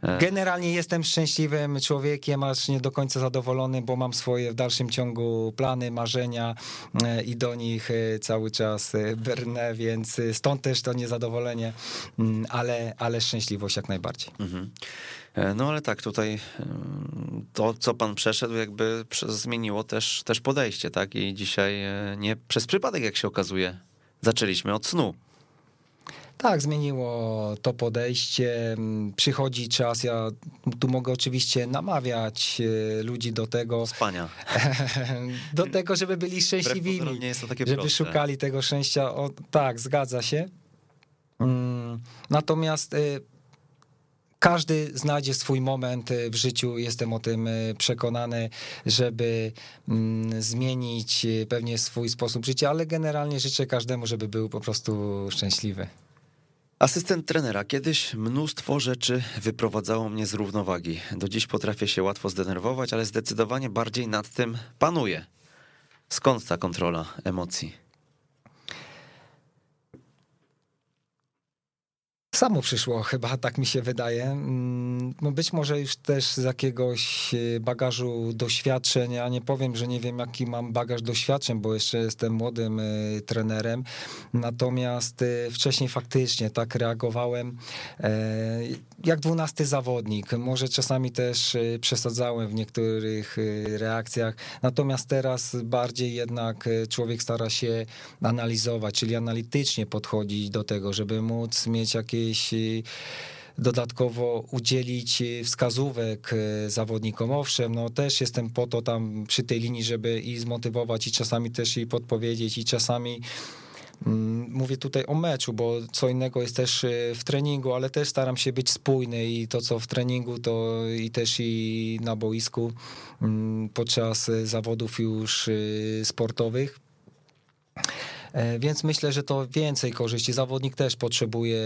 E. Generalnie jestem szczęśliwym człowiekiem, aż nie do końca zadowolony, bo mam swoje w dalszym ciągu plany, marzenia e, i do nich e, cały czas brnę, więc stąd też to niezadowolenie, mm, ale, ale szczęśliwość jak najbardziej. Mhm. No ale tak, tutaj to, co pan przeszedł, jakby zmieniło też, też podejście, tak? I dzisiaj nie przez przypadek, jak się okazuje, zaczęliśmy od snu. Tak, zmieniło to podejście. Przychodzi czas, ja tu mogę oczywiście namawiać e, ludzi do tego. Spania. (laughs) Do tego, żeby byli szczęśliwi. Nie jest to takie żeby proste. szukali tego szczęścia. O, tak, zgadza się. Mm, natomiast e, każdy znajdzie swój moment e, w życiu, jestem o tym przekonany, żeby mm, zmienić pewnie swój sposób życia, ale generalnie życzę każdemu, żeby był po prostu szczęśliwy. Asystent trenera. Kiedyś mnóstwo rzeczy wyprowadzało mnie z równowagi. Do dziś potrafię się łatwo zdenerwować, ale zdecydowanie bardziej nad tym panuję. Skąd ta kontrola emocji? Samo przyszło, chyba tak mi się wydaje. Mm, no być może już też z jakiegoś e, bagażu doświadczeń. Ja nie powiem, że nie wiem, jaki mam bagaż doświadczeń, bo jeszcze jestem młodym e, trenerem. Natomiast e, wcześniej faktycznie tak reagowałem jak dwunasty zawodnik. Może czasami też przesadzałem w niektórych reakcjach. Natomiast teraz bardziej jednak człowiek stara się analizować, czyli analitycznie podchodzić do tego, żeby móc mieć jakieś y, dodatkowo udzielić y, wskazówek y, zawodnikom. Owszem, no też jestem po to tam przy tej linii, żeby i zmotywować i czasami też i podpowiedzieć i czasami Mówię tutaj o meczu, bo co innego jest też w treningu, ale też staram się być spójny i to, co w treningu, to i też i na boisku mm, podczas zawodów już sportowych. E, więc myślę, że to więcej korzyści. Zawodnik też potrzebuje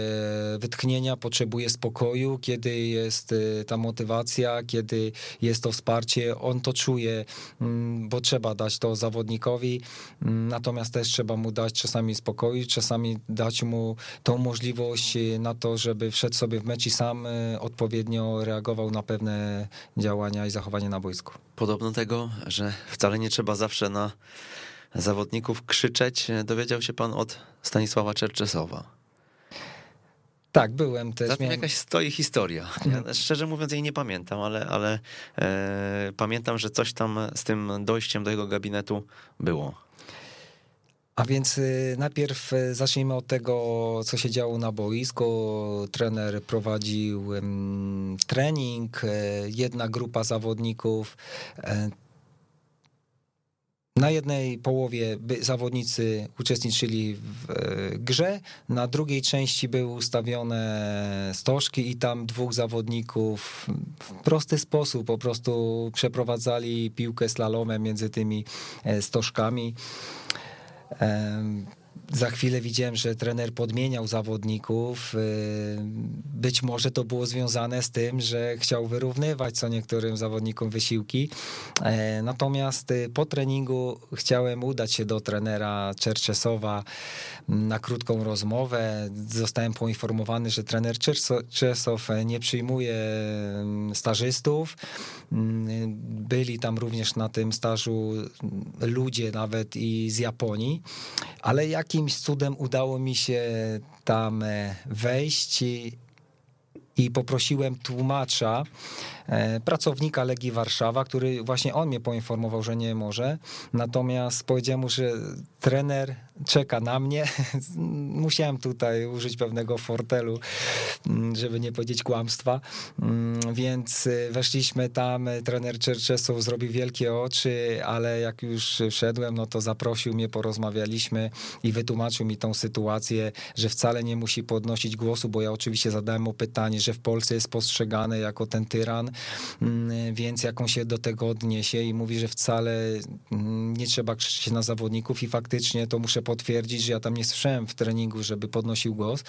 wytchnienia, potrzebuje spokoju, kiedy jest e, ta motywacja, kiedy jest to wsparcie, on to czuje, mm, bo trzeba dać to zawodnikowi, mm, natomiast też trzeba mu dać czasami spokoju, czasami dać mu tą możliwość e, na to, żeby wszedł sobie w mecz i sam odpowiednio reagował na pewne działania i zachowanie na boisku. Podobno tego, że wcale nie trzeba zawsze na zawodników krzyczeć, dowiedział się pan od Stanisława Czerczesowa. Tak, byłem też. Za tym miałem... jakaś stoi historia. Ja, szczerze mówiąc jej nie pamiętam, ale, ale e, pamiętam, że coś tam z tym dojściem do jego gabinetu było. A więc y, najpierw y, zacznijmy od tego, co się działo na boisku. Trener prowadził trening, jedna grupa zawodników na jednej połowie zawodnicy uczestniczyli w e, grze, na drugiej części były ustawione stożki i tam dwóch zawodników w prosty sposób po prostu przeprowadzali piłkę slalomem między tymi e, stożkami. Za chwilę widziałem, że trener podmieniał zawodników. Y, być może to było związane z tym, że chciał wyrównywać co niektórym zawodnikom wysiłki. E, natomiast y, po treningu chciałem udać się do trenera Czerczesowa na krótką rozmowę. Zostałem poinformowany, że trener Czerczesow nie przyjmuje mm, stażystów. Mm, byli tam również na tym stażu ludzie nawet i z Japonii, ale jakimś cudem udało mi się tam e, wejść i poprosiłem tłumacza, e, pracownika Legii Warszawa, który właśnie on mnie poinformował, że nie może. Natomiast powiedziałem mu, że trener czeka na mnie. (laughs) Musiałem tutaj użyć pewnego fortelu, mm, żeby nie powiedzieć kłamstwa. Mm, więc y, weszliśmy tam, trener Czerczesow zrobił wielkie oczy, ale jak już wszedłem, no to zaprosił mnie, porozmawialiśmy i wytłumaczył mi tą sytuację, że wcale nie musi podnosić głosu, bo ja oczywiście zadałem mu pytanie, że w Polsce jest postrzegany jako ten tyran, mm, więc jak on się do tego odniesie i mówi, że wcale nie trzeba krzyczeć na zawodników i faktycznie to muszę potwierdzić, że ja tam nie słyszałem w treningu, żeby podnosił głos.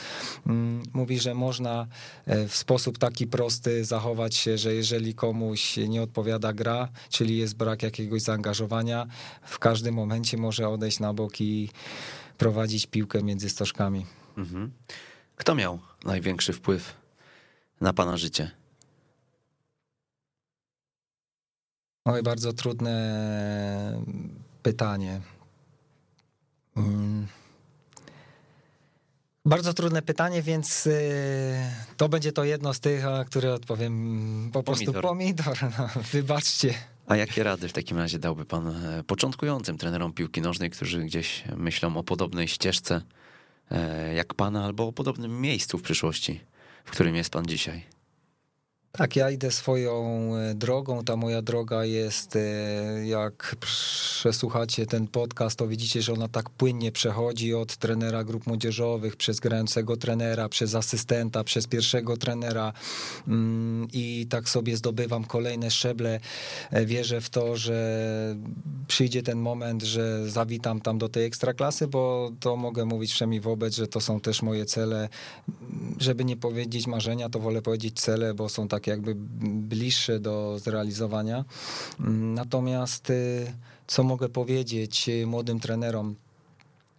Mm, mówi, że można e, w sposób taki prosty zachować się, że jeżeli komuś nie odpowiada gra, czyli jest brak jakiegoś zaangażowania, w każdym momencie może odejść na bok i prowadzić piłkę między stożkami. Mhm. Kto miał największy wpływ na pana życie? Oj, bardzo trudne pytanie. Mm. Bardzo trudne pytanie, więc y, to będzie to jedno z tych, na które odpowiem po prostu pomidor. pomidor no, (laughs) wybaczcie. A jakie rady w takim razie dałby pan e, początkującym trenerom piłki nożnej, którzy gdzieś myślą o podobnej ścieżce e, jak pana, albo o podobnym miejscu w przyszłości, w którym jest pan dzisiaj? Tak, ja idę swoją e, drogą. Ta moja droga jest, e, jak przesłuchacie ten podcast, to widzicie, że ona tak płynnie przechodzi od trenera grup młodzieżowych, przez grającego trenera, przez asystenta, przez pierwszego trenera mm, i tak sobie zdobywam kolejne szczeble. E, wierzę w to, że przyjdzie ten moment, że zawitam tam do tej ekstraklasy, bo to mogę mówić wszemi wobec, że to są też moje cele. Żeby nie powiedzieć marzenia, to wolę powiedzieć cele, bo są tak jakby bliższe do zrealizowania. Natomiast y, co mogę powiedzieć y, młodym trenerom?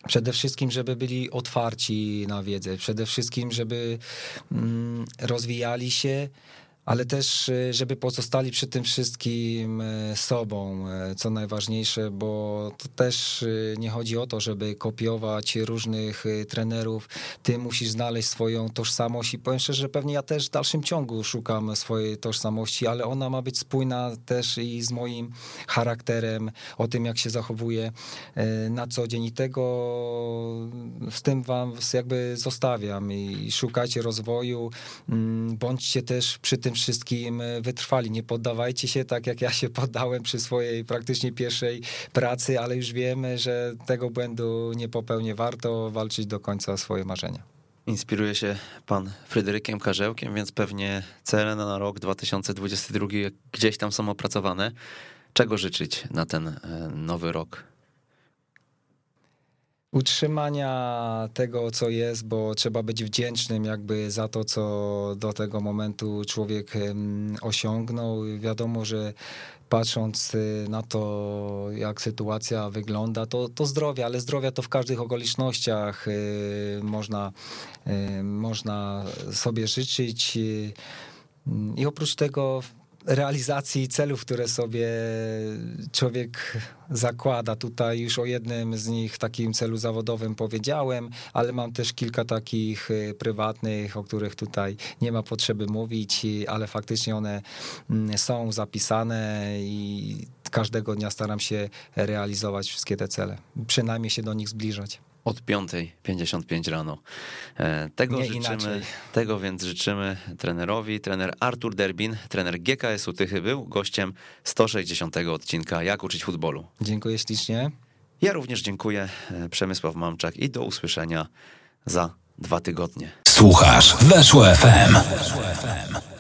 Przede wszystkim, żeby byli otwarci na wiedzę, przede wszystkim, żeby mm, rozwijali się, ale też, y, żeby pozostali przy tym wszystkim y, sobą, y, co najważniejsze, bo to też nie chodzi o to, żeby kopiować różnych trenerów. Ty musisz znaleźć swoją tożsamość i powiem szczerze, że pewnie ja też w dalszym ciągu szukam swojej tożsamości, ale ona ma być spójna też i z moim charakterem, o tym, jak się zachowuję na co dzień i tego z tym wam jakby zostawiam i szukajcie rozwoju, mm, bądźcie też przy tym wszystkim e, wytrwali. Nie poddawajcie się tak, jak ja się poddałem przy swojej praktycznie pierwszej pracy, ale już wiemy, że tego błędu nie popełnię. Warto walczyć do końca o swoje marzenia. Inspiruje się pan Fryderykiem Karzełkiem, więc pewnie cele na rok 2022 gdzieś tam są opracowane. Czego życzyć na ten e, nowy rok? Utrzymania tego, co jest, bo trzeba być wdzięcznym jakby za to, co do tego momentu człowiek osiągnął. Wiadomo, że patrząc y, na to, jak sytuacja wygląda, to, to zdrowie, ale zdrowia to w każdych okolicznościach y, można, y, można sobie życzyć. I oprócz tego realizacji celów, które sobie człowiek zakłada. Tutaj już o jednym z nich, takim celu zawodowym powiedziałem, ale mam też kilka takich y, prywatnych, o których tutaj nie ma potrzeby mówić, ale faktycznie one mm, są zapisane i każdego dnia staram się realizować wszystkie te cele, przynajmniej się do nich zbliżać. Od 5.55 rano. E, tego, Nie życzymy, inaczej. tego więc życzymy trenerowi. Trener Artur Derbin, trener GKS-u Tychy był gościem 160 odcinka Jak uczyć futbolu. Dziękuję ślicznie. Ja również dziękuję, e, Przemysław Mamczak i do usłyszenia za dwa tygodnie. Słuchasz Weszło FM. Weszło FM.